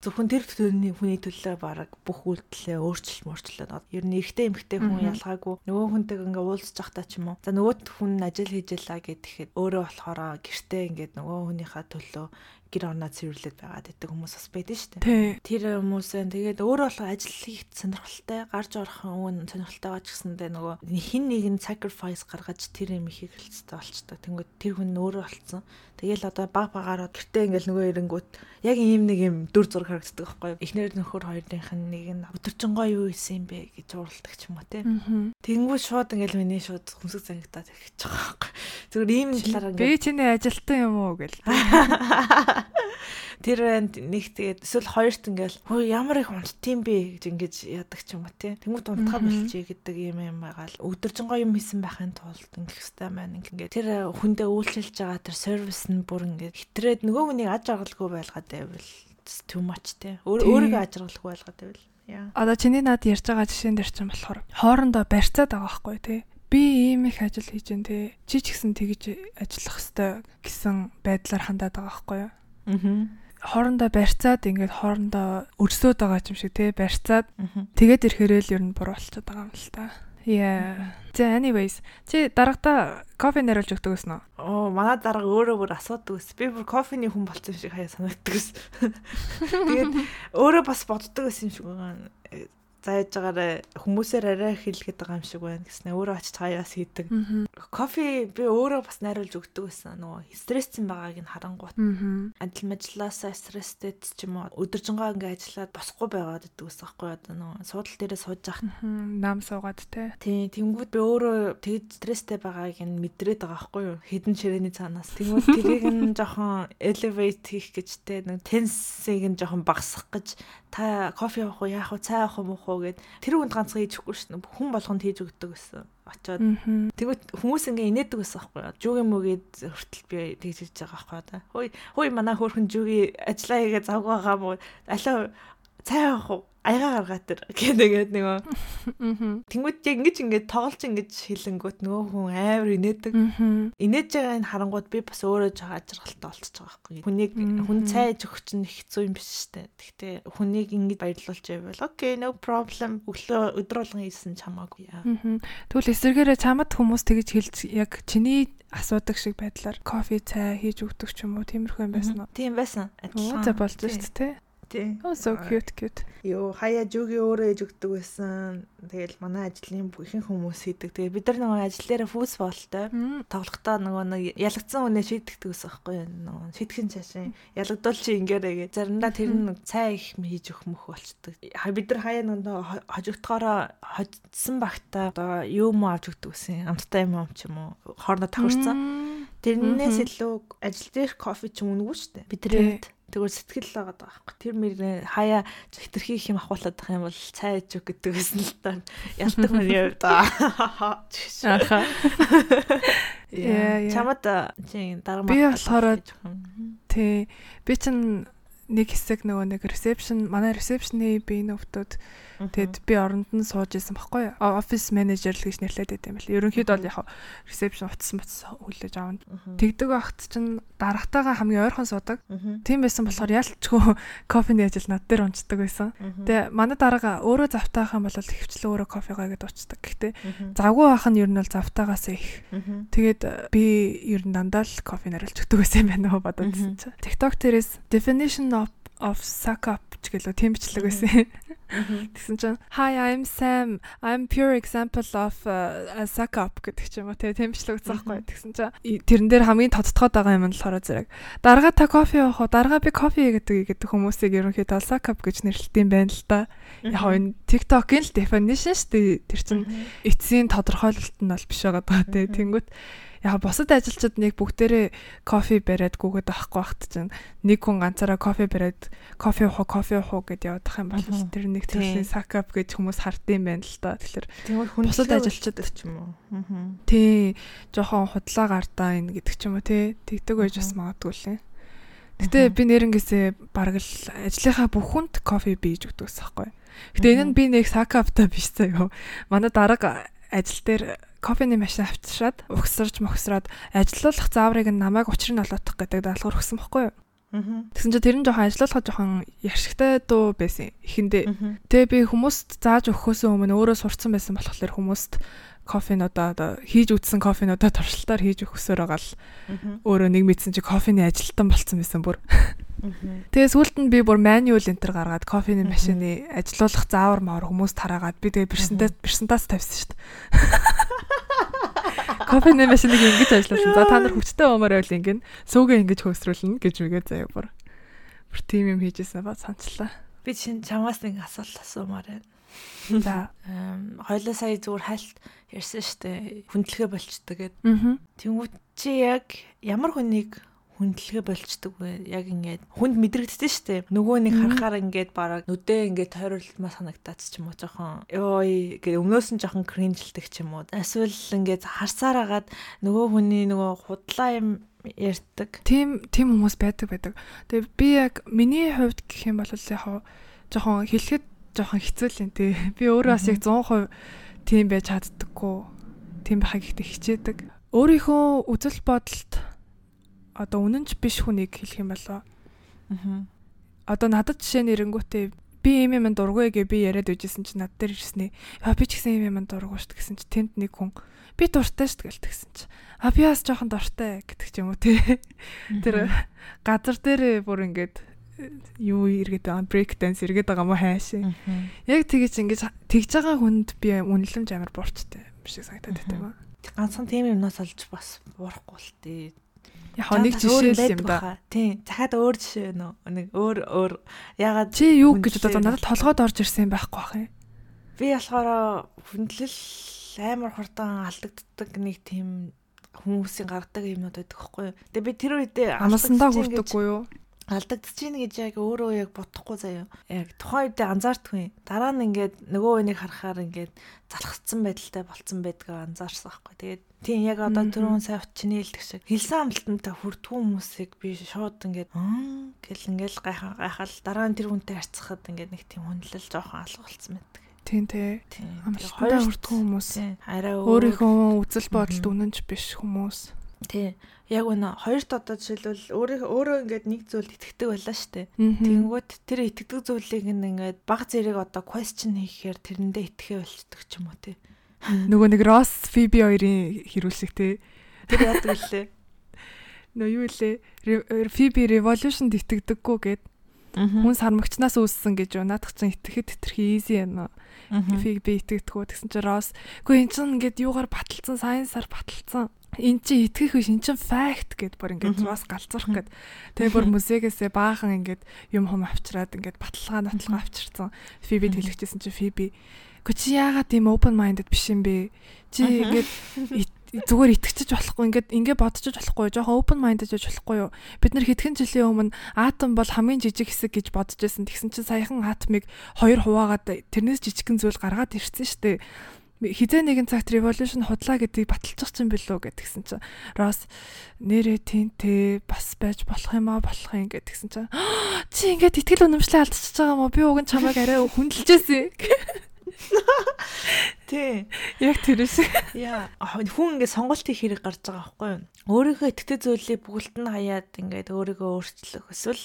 Зөвхөн тэр төрний хүний төлөө баг бүх үйлдэлээ өөрчлөл мөрчлөө ер нь эрэгтэй эмэгтэй хүн ялгаагүй. Нөгөө хүнтэйг ингээ уулзж явахдаа ч юм уу. За нөгөө хүн ажил хийж ялаа гэхэд өөрөө болохоор гэртээ ингээд нөгөө хүнийхээ төлөө гэр орноо цэвэрлээд байгаад идэг хүмүүс бас байдаг шүү дээ тэр хүмүүсээ тэгээд өөрөө бол ажил хийх сонирхолтой гарч орох өвн сонирхолтой байгаа ч гэсэндээ нөгөө хин нэг нь sacrifice гаргаж тэр юм хийх хэлцтэй болчтой. Тэнгүүд тэр хүн өөрөө болцсон. Тэгэл одоо баг багаараа гэртээ ингээл нөгөө ирэнгүүт яг ийм нэг юм дүр зураг харагддаг байхгүй юу? Эхнэр нөхөр хоёрынх нь нэг нь өдөржингоо юу исэн юм бэ гэж уралдаг ч юм уу те. Тэнгүүд шууд ингээл миний шууд хүмсэг зангидаад ирэх байгаа байхгүй. Зүгээр ийм талаар Би ингээд чиний ажилтан юм уу гэл. Тэр нэг тэгээд эсвэл хоёрт ингээл хөө ямар их унттiin бэ гэж ингэж яадаг ч юм уу тий. Тэнгүүд унтахаа Мгм. болчих гэдэг юм юм байгаа л өдөржингоо юм хийсэн байхын тулд ингэх хэвээр маань ингээд тэр хүндээ үйлчилж байгаа тэр сервис нь бүр ингээд хитрээд нөгөө хүнийг аж аргалгүй байлгаад байвал too much тий. Өөр Тий. өөрийгөө аж аргалгүй байлгаад байвал. Яа. Одоо чиний над ярьж байгаа жишээн дээр чинь болохоор хоорондоо барьцаад байгаа байхгүй тий. Би ийм их ажил хийж дээ тий. Чи ч гэсэн тэгж ажиллах хэвээр гэсэн байдлаар хандаад байгаа байхгүй юу? Хоорондоо барьцаад ингээд хоорондоо өрсөөд байгаа юм шиг тий барьцаад тэгээд ирэхээрээ л ер нь буруу болчиход байгаа юм л та. Yeah. За anyways чи дараагата кофе нэруулж өгдөг гэсэн үү? Оо, манай дарга өөрөө бүр асуудаг ус. Би бүр кофений хүн болсон юм шиг хаяа санагддаг ус. Тэгээд өөрөө бас боддог ус юм шиг байгаа. Зааж байгаарэ хүмүүсээр арай хэлгээд байгаа юм шиг байна гэснээр өөрөө очиж хаяас хийдэг. Кофе би өөрөө бас найруулж өгдөг байсан. Нөгөө стрессцэн байгааг нь харангуут. Аа. Ажил мажлаасаа стресстэй ч юм уу өдөржингөө ингээ ажиллаад босхгүй байгаад идэг ус аахгүй одоо нөгөө суудлал дээрээ сууж ах Нам суугаад те. Тийм, тэнгууд би өөрөө тэгж стресстэй байгааг нь мэдрээд байгаа байхгүй юу? Хідэн ширээний цаанаас. Тэнгууд тэрийг нь жоохон elevate хийх гэж те нэг tense-ийг нь жоохон багасгах гэж та кофе авах уу, яах уу, цай авах уу, мөх уу гэд тэр хүнд ганцхан хийж өгөхгүй шнэ. Хүн болгонд хийж өгдөг гэсэн. Очоод. Тэгвэл хүмүүс ингээ инээдэг байсан байхгүй юу? Жүгийн мөгээд хүртэл би тэгж хийж байгаа байхгүй да. Хөөе, хөөе манай хөөрхөн жүги ажиллаа хийгээ завг байгаа мó. Алаа цай авах уу? Аяга гаргаа тэр гэдэг нөгөө Аа. Тэнгүүд яг ингэж ингэж тоглож ингэж хэлэнгүүт нөгөө хүн амар инээдэг. Инээж байгаа энэ харангууд би бас өөрөө жоо ажиргалтай болчихж байгаа байхгүй. Хүнийг хүн цайж өгч нь хэцүү юм биш штэ. Гэхдээ хүнийг ингэж баярлуулж байвал окей no problem өглөө өдөр болгон хийсэн ч хамаагүй яа. Тэгвэл эсэргээрээ чамд хүмүүс тэгж хэлж яг чиний асуудаг шиг байдлаар кофе цай хийж өгдөг ч юм уу тиймэрхүү юм байсан уу? Тийм байсан. Оо за болж шүү дээ. Тийм. Oh so cute cute. Йоо хаяа жүги өөрөө ээж өгдөг байсан. Тэгэл манай ажлын ихэнх хүмүүс хийдэг. Тэгээ бид нар нөгөө ажил дээр фүүс болтой. Тоглохдоо нөгөө нэг ялагдсан үнэ шийдэгдэг ус байхгүй нөгөө шийтгэн цаашаа ялагдвал чи ингээрэй гэ заримдаа тэр нь цай их хийж өгөх мөх болчдөг бид нар хаяа нөгөө хожигдохороо хождсан багтаа одоо юу муу авч өгдөг гэсэн амттай юм юм ч юм уу? Хоорноо тохирцсан тэрнээс илүү ажил дээр кофе ч юм шүү дээ бид Тий. Тэгвэл сэтгэл байгаа даа байхгүй тэр мөрөө хаяа хитрхи их юм ахуулаад байх юм бол цай ээж өг гэдэг гэсэн л та ялдаг мөр яв да Аха. Яа. Чамд чи дараа Би болохоор- Тий. Би чин нэг хэсэг нөгөө нэг reception манай reception-ийн би нөхдүүд тэгэд би оронд нь сууж исэн баггүй. Офис менежер л гэж нэрлээд байт юм бэл ерөнхийдөө бол яг reception утсан бац хүлээж авна. Тэгдэг багт чинь дарагтайгаа хамгийн ойрхон суудаг. Тийм байсан болохоор ялчгүй кофений ажил над дээр унцдаг байсан. Тэгээ манай дарага өөрөө завтаах юм бол хөвчлээ өөрөө кофегаа гэдээ уучдаг. Гэхдээ завгүй байх нь ер нь бол завтаагаас их. Тэгээд би ер нь дандаа л кофе нариулж өгдөг байсан юм байна уу бодоод чинь. TikTok дээрээс definition of of suck up ч гэлөө тийм бичлэг байсан. Тэгсэн чинь hi I'm Sam I'm pure example of uh, a suck up гэдэг ч юм уу тийм бичлэг үзсэн байхгүй. Тэгсэн чинь тэрэн дээр хамгийн тодтогоод байгаа юм нь болохоор зэрэг дарга та кофе явах уу? Дарга би кофе гэдэг гэдэг хүмүүсийг ерөнхийдөө suck up гэж нэрлэдэг юм байна л да. Яг энэ TikTok-ийн л definition шүү дээ. Тэр чинь эцсийн тодорхойлолт нь бол биш байгаа даа тийм. Тэнгүүт яг бусад ажилчид нэг бүгдээрээ кофе бариад гүгээд авахгүй багт чинь нэг хүн ганцаараа кофе бариад кофе уух кофе уух гэд явах юм бол тэр нэг төрлийн сакап гэж хүмүүс хардсан байна л та. Тэгэхээр бусад ажилчид ч юм уу. Тий, жоохон худлаа гартаа ин гэдэг ч юм уу тий. Тэгдэг байж бас магадгүй лээ. Гэтэ би нэрнгээсээ бараг л ажлынхаа бүх хүнд кофе бийж өгдөг ус байхгүй. Гэтэ энэ нь би нэг сакапта биш заяа. Манай дарга ажил дээр кофений машин авчираад угсарч мохсраад ажилуулах зааврыг нь намайг учрын олоодох гэдэг даалгавар өгсөн байхгүй юу? Тэгсэн чинь тэр нь жоохон ажиллуулахад жоохон яшигтай дуу байсан ихэндээ. Тэгээ би хүмүүст зааж өгөхөөс өмнө өөрөө сурцсан байсан болохоор хүмүүст кофенуудаа одоо хийж үтсэн кофенуудаа туршилтаар хийж өгөхсөөр байгаа л өөрөө нэг мэдсэн чи кофений ажилтан болцсон байсан бүр. Тэгээ сүүлд нь би бүр manual enter гаргаад кофений машины ажилуулах заавар маар хүмүүс тараагаад би тэгээ бирсэнтаас бирсэнтаас тавьсан шүү дээ. Кофений машиныг ингэж ажилласан. За та нар хүчтэй уумаар байл ингэн сүүгээ ингэж хөөсрүүлнэ гэж үгээ заяа бүр. Бүр тийм юм хийжсэн ба санчлаа. Би чинь чамаас нэг асуулт асуумаар байна. За хоёлоо сая зүгээр хальт ярьсан штэ хүндлэгээ болчдөг гэд. Тэнгүүт чи яг ямар хүнийг хүндлэгээ болчдөг вэ? Яг ингээд хүнд мэдрэгдсэн шүү дээ. Нөгөө нэг харахаар ингээд бараг нүдээ ингээд тойруулмаа санагтаад ч юм уу жоохон ёй гэдэг өмнөөс нь жоохон кринжлдэг ч юм уу. Эсвэл ингээд харсаар агаад нөгөө хүний нөгөө худлаа юм ярьдаг. Тийм тийм хүмүүс байдаг байдаг. Тэгээ би яг миний хувьд гэх юм бол яг жоохон хэлэхэд жоохон хэцүү л юм тий. Би өөрөө бас яг 100% тийм байж чаддаггүй. Тийм байхыг ихтэй хичээдэг. Өөрийнхөө үзэл бодолд одоо үнэнч биш хүнийг хэлэх юм болоо. Аа. Одоо надад жишээ нь эренгүүтээ би ийм юм дургүй гэ би яриад үжсэн чи над дээр ирснэ. Яа би ч гэсэн ийм юм дургүй шүү гэсэн чи тэнд нэг хүн би дуртай шүү гээл тэгсэн чи. А би бас жоохон дуртай гэдэг ч юм уу те. Тэр газар дээр бүр ингээд юу эргээд байгаа брейк данс эргээд байгаа мó хайшаа. Яг тэгэж ингэж тэгж байгаа хүнд би үнэлэмж амар буурчтай биш санагдаад байдаг. Ганцхан тийм юмнаас олж бас буурахгүй л тээ Яг нэг жишээ юм да. Тийм. Захаад өөр жишээ нөө. Нэг өөр өөр ягаад чи юу гэж бодоод надад толгойд орж ирсэн юм байхгүй бах юм. Би болохоор хүндлэл амар хурдан алдагддаг нэг тийм хүмүүсийн гаргадаг юмнууд байдаг байхгүй юу. Тэгээ би тэр үедээ амсандаа хүрдэггүй юу? алдагдчихээн гэж яг өөрөө яг бодохгүй заяа. Яг тухайн үедээ анзаардгүй. Дараа нь ингээд нөгөө хүнийг харахаар ингээд залхацсан байдалтай болцсон байдгаа анзаарсан байхгүй. Тэгээд тийм яг одоо түрүүн сая чиний хэлдэг шиг хэлсэн амлалтантай хүрдгүү хүмүүсийг би шууд ингээд гэл ингээд гайхаа гайхал дараа нь тэр хүнтэй харьцахад ингээд нэг тийм хүндлэл жоохон алга болцсон байдаг. Тийм тий. Амлалтантай хүрдгүү хүмүүс. Арай өөрийнхөө үзэл бодолд үнэнч биш хүмүүс. Тий яг үнэ хоёрт одоо жишээлбэл өөрөө өөрөө ингээд нэг зүйлд итгэдэг байлаа штэ. Тэгэнгүүт тэр итгэдэг зүйлийг ингээд баг зэрэг одоо question хийхээр тэрэндээ итгэхээ болчдөг ч юм уу тий. Нөгөө нэг Ross Phoebe хоёрын хэрүүлсэг тий. Тэр яадаг лээ. Нөө юу лээ? Phoebe Revolution итгэдэггүй гэд. Хүн сармагчнаас үүссэн гэж наадах чинь итгэхэд хэтэрхий easy юм. Phoebe итгэдэггүй. Тэгсэн чинь Ross үгүй эн чинь ингээд юугаар баталсан, science-аар баталсан? Эн чи итгэх биш. Эн чин факт гэд бүр ингээд бас галзуурах гэд. Тэгээ бүр музейгээсээ баахан ингээд юм хум авчираад ингээд баталгаа натлгаа авчирсан. Фиби хэлчихсэн чи фиби Гэхдээ чи яагаад тийм open minded биш юм бэ? Чи ингээд зүгээр итгэж болохгүй ингээд ингээд бодчих болохгүй жоохон open minded гэж болохгүй юу? Бид нар хэдхэн жилийн өмнө атом бол хамгийн жижиг хэсэг гэж бодож байсан. Тэгсэн чинь саяхан атомыг хоёр хуваагаад тэрнээс жижигхэн зүйл гаргаад ирсэн шүү дээ. Хизээ нэгэн цагт revolution худлаа гэдгийг баталчих чинь билүү гэдгсэн чинь Росс нэрээ тэнтэй бас байж болох юм аа болох юм гэдгсэн чинь чи ингээд итгэл үнэмшлээ алдчихж байгаа юм уу? Би уг нь чамайг арай хүндэлжсэн Тий. яг тэр шиг Яа, хүн ингээд сонголтын хэрэг гарч байгаа байхгүй юу? Өөрийнхөө итгэдэг зүйлийг бүгд нь хаяад ингээд өөрийгөө өөрчлөх эсвэл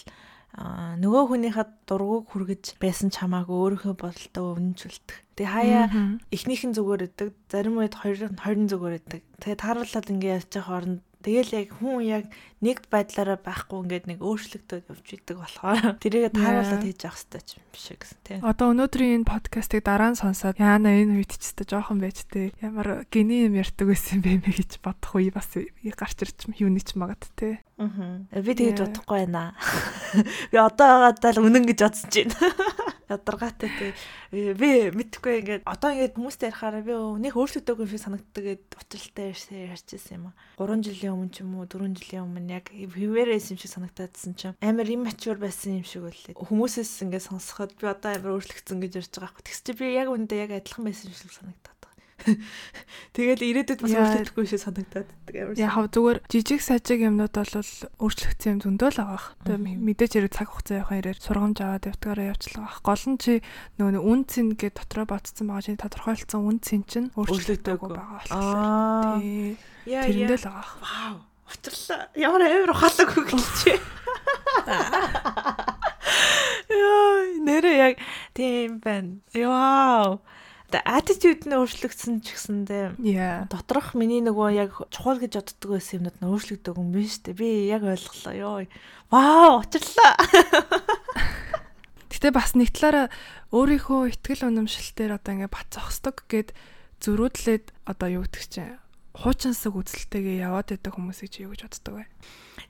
аа нөгөө хүнийхээ дургуг хүргэж байсан чамаагүй өөрийнхөө бодолтой өвнжүүлдэг. Тэгээ хаяа эхнийхэн зүгээр өгдөг, зарим үед хоёр нь хоёр нь зүгээр өгдөг. Тэгээ тааруулаад ингээд явж байгаа хооронд Тэгэл яг хүн яг нэг байдлаараа байхгүй ингээд нэг өөрчлөгдөд явж идэг болохоор тэрийгэ тааруулаад хийж явах хэрэгтэй юм шиг гэсэн тийм. Одоо өнөөдрийн энэ подкастыг дараа нь сонсоод яана энэ үед ч гэсэн жоохон байж тээ ямар гений юм ярьдаг байсан бэ мэ гэж бодох үе бас гарч ирч юуны ч магад тээ. Аа. Би тэгэж бодохгүй байна. Би одоо байгаадаа л үнэн гэж бодсож байна. Ядаргаатай тий. Би мэдхгүй ингээд одоо ингээд хүмүүстэй ярихаараа би нэг өөрчлөгдөөгүй юм шиг санагддаг гэд учралтай ярьж ирсэн юм аа. 3 жилийн өмнө ч юм уу 4 жилийн өмнө яг хിവэрээс юм шиг санагдаадсэн чинь амар иммачур байсан юм шиг үлээ. Хүмүүсээс ингээд сонсоход би одоо амар өөрчлөгдсөн гэж ярьж байгаа хэрэг. Тэгс чи би яг үндэ яг адилхан байсан юм шиг санагдаад. Тэгэл ирээдүйд бас өөрчлөгдөхгүй шиг санагдаад. Яг зүгээр жижиг сажиг юмнууд бол өөрчлөгдсөн юм зөндөө л байгаа. Тэгээ мэдээж хэрэг цаг хугацаа явахын ирээр сургамж аваад явдгаараа явчлаа. Гол нь чи нөгөө үн цэн гэ дотроо бодсон байгаа чинь тодорхойлцсон үн цэн чинь өөрчлөгдөөгүй байгаа болохоор. Тий. Тэрэндээ л байгаа. Вау. Учирлаа. Ямар амар ухаалаг хөглөж. Яа, нэрээ яг тийм байна. Вау attitude нь өөрчлөгдсөн ч гэсэндээ доторх миний нөгөө яг чухал гэж боддог байсан юмнууд нь өөрчлөгдөг юм биш үү? Би яг ойлголоо ёо. Вау, учирлаа. Гэтэ бас нэг талаараа өөрийнхөө ихтгэл үнэмшилтээр одоо ингээ бат зогсдог гэд зөрүүдлээд одоо юу гэдэг чинь хуучинсаг үзэлтэйгээ яваад байдаг хүмүүсийг чи юу гэж боддог вэ?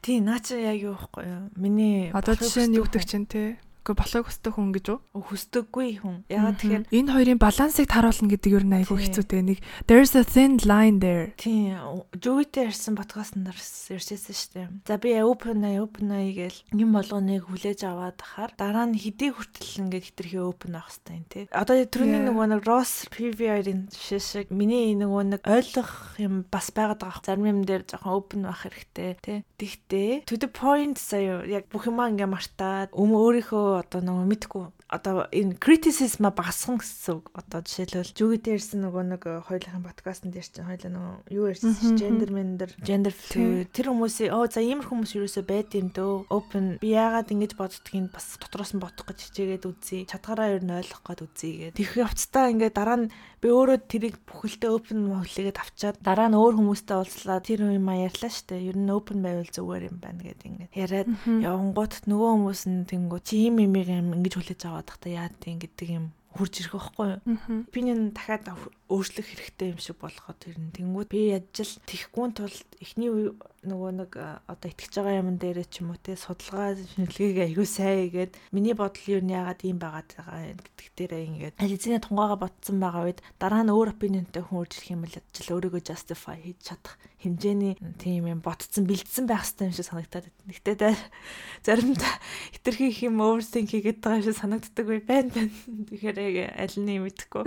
Тий, наа чи яг юу вэ? Миний одоо жишээ нь юу гэдэг чинь те Гэхдээ болохыг хүсдэг хүн гэж үү? Хүсдэггүй хүн. Ягаад тэгэхээр энэ хоёрын балансыг таруулна гэдэг юу нэг айгүй хэцүүтэй. Нэг there's a thin line there. Тийм. Жүүтэй ярьсан подкаст нар ярьжсэн шүү дээ. За би open eye open eye гээл юм болгоныг хүлээж аваад ахаар дараа нь хэдий хүртэл ингээд хитрхи open авах юм тий. Одоо түрүүний нөгөө нэг Ross PVR-ийн жишээ шиг миний нөгөө нэг ойлгох юм бас байгаад байгаа. Зарим юм дээр жоохон open байх хэрэгтэй тий. Тэгтээ to the point сая яг бүх юмаа ингээ мартаад өмнө өөрийнхөө одоо нөгөө мэдгүй одоо энэ criticism багасгах гэсэн үг. Одоо жишээлбэл жүгэ дээрсэн нөгөө нэг хоёулахын подкастн дээр чинь хоёулаа нөгөө юу ярьсан gender mender gender тэр хүмүүсийн оо за ийм хүмүүс юусоо байд юм дөө open би яагаад ингэж боддгийг бас дотроос нь бодох гэж хичээгээд үзье. Чадгараа ер нь ойлгох гээд үзье гэдэг. Тэрх явцдаа ингээд дараа нь би өөрөө тэрийг бүхэлдээ open хүлээгээд авчаад дараа нь өөр хүмүүстэй уулзлаа тэр юм ярьлаа штэ. Ер нь open байвал зүгээр юм байна гэдэг ингээд яриад явангууд нөгөө хүмүүс нь тэнгүү чи ийм юм ингэж хүлээж аваад тахта яа тийм гэдэг юм хурж ирэх байхгүй юу. Опинион дахиад өөрчлөх хэрэгтэй юм шиг болгоод ирнэ. Тэнгүүд би яжл тэхгүй тулд эхний нөгөө нэг одоо итгэж байгаа юм дээрээ ч юм уу те судалгаа шинжилгээг аягүй сайн игээд миний бодол юу яагаад ийм байгаад байгаа гэдэг дээрээ ингээд эзний тунгаага ботсон байгаа үед дараа нь өөр опинионтэй хүн үржих юм бол ажил өөрийгөө justify хийж чадах хэмжээний тийм юм ботцсон бэлдсэн байх хэрэгтэй юм шиг санагтаад байна. Гэтэ заримдаа хитрхи их юм overthink хийгээд байгаа юм шиг санагддаг бай байна байна. Тэгэхээр аль нь мэдэхгүй.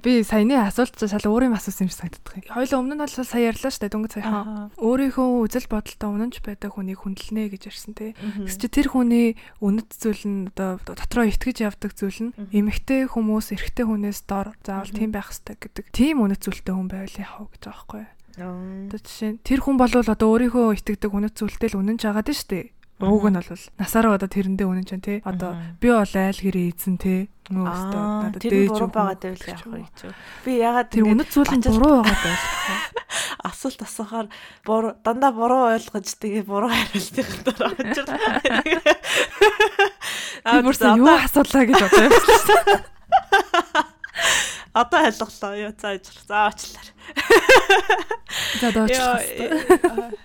Би саяны асуулт шал өөр юм асуусан юм шиг санагддаг. Хоёул өмнө нь бол сая ярьлаа шүү дээ дөнгөж саяхан. Өөрийнхөө үзэл бодолтой үнэнч байдаг хүнийг хүндэлнэ гэж ярьсан тий. Гэвч чи тэр хүний үнэт зүйл нь одоо дотроо итгэж явдаг зүйл нь эмэгтэй хүмүүс эрэгтэй хүнээс дор заавал тийм байх хэрэгтэй гэдэг. Тийм үнэт зүйлтэй хүн байвал яах вэ гэж байгаа байхгүй юу? Одоо жишээ тэр хүн бол одоо өөрийнхөө итгэдэг үнэт зүйлтэй л үнэн ч агаад нь шүү дээ. Ууг нь бол насаараа одоо тэрэндээ үнэн чинь тий. Одоо би бол айл гэрээ эзэн тий. Нөө өстөө надад дээж үг байгаа байвал яах вэ гэж. Би ягаад тэр үнэт зүйл нь буруу байгаа байх. Асуулт асуухаар буруу дандаа буруу ойлгож тэгээ буруу хариултыг дараа очирлаа. Би бүрсэн юу асуулаа гэж бодож байсан. Одоо ойлголоо. Юу цаа ажиллах. За очлаа. За доочлох хэрэгтэй.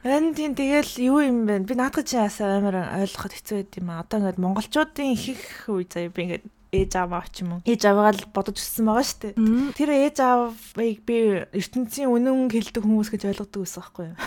Энэ тийм тэгэл юу юм бэ? Би наадах чи ясаа амар ойлгоход хэцүү байд юм аа. Одоо ингээд монголчуудын их их үе заяа би ингээд ээж аваа ч юм уу. Ээж аваагаа л бодож өссөн байгаа шүү дээ. Тэр ээж аавыг би ертөнцийн үнэн хэлдэг хүмүүс гэж ойлгодог байсан байхгүй юу?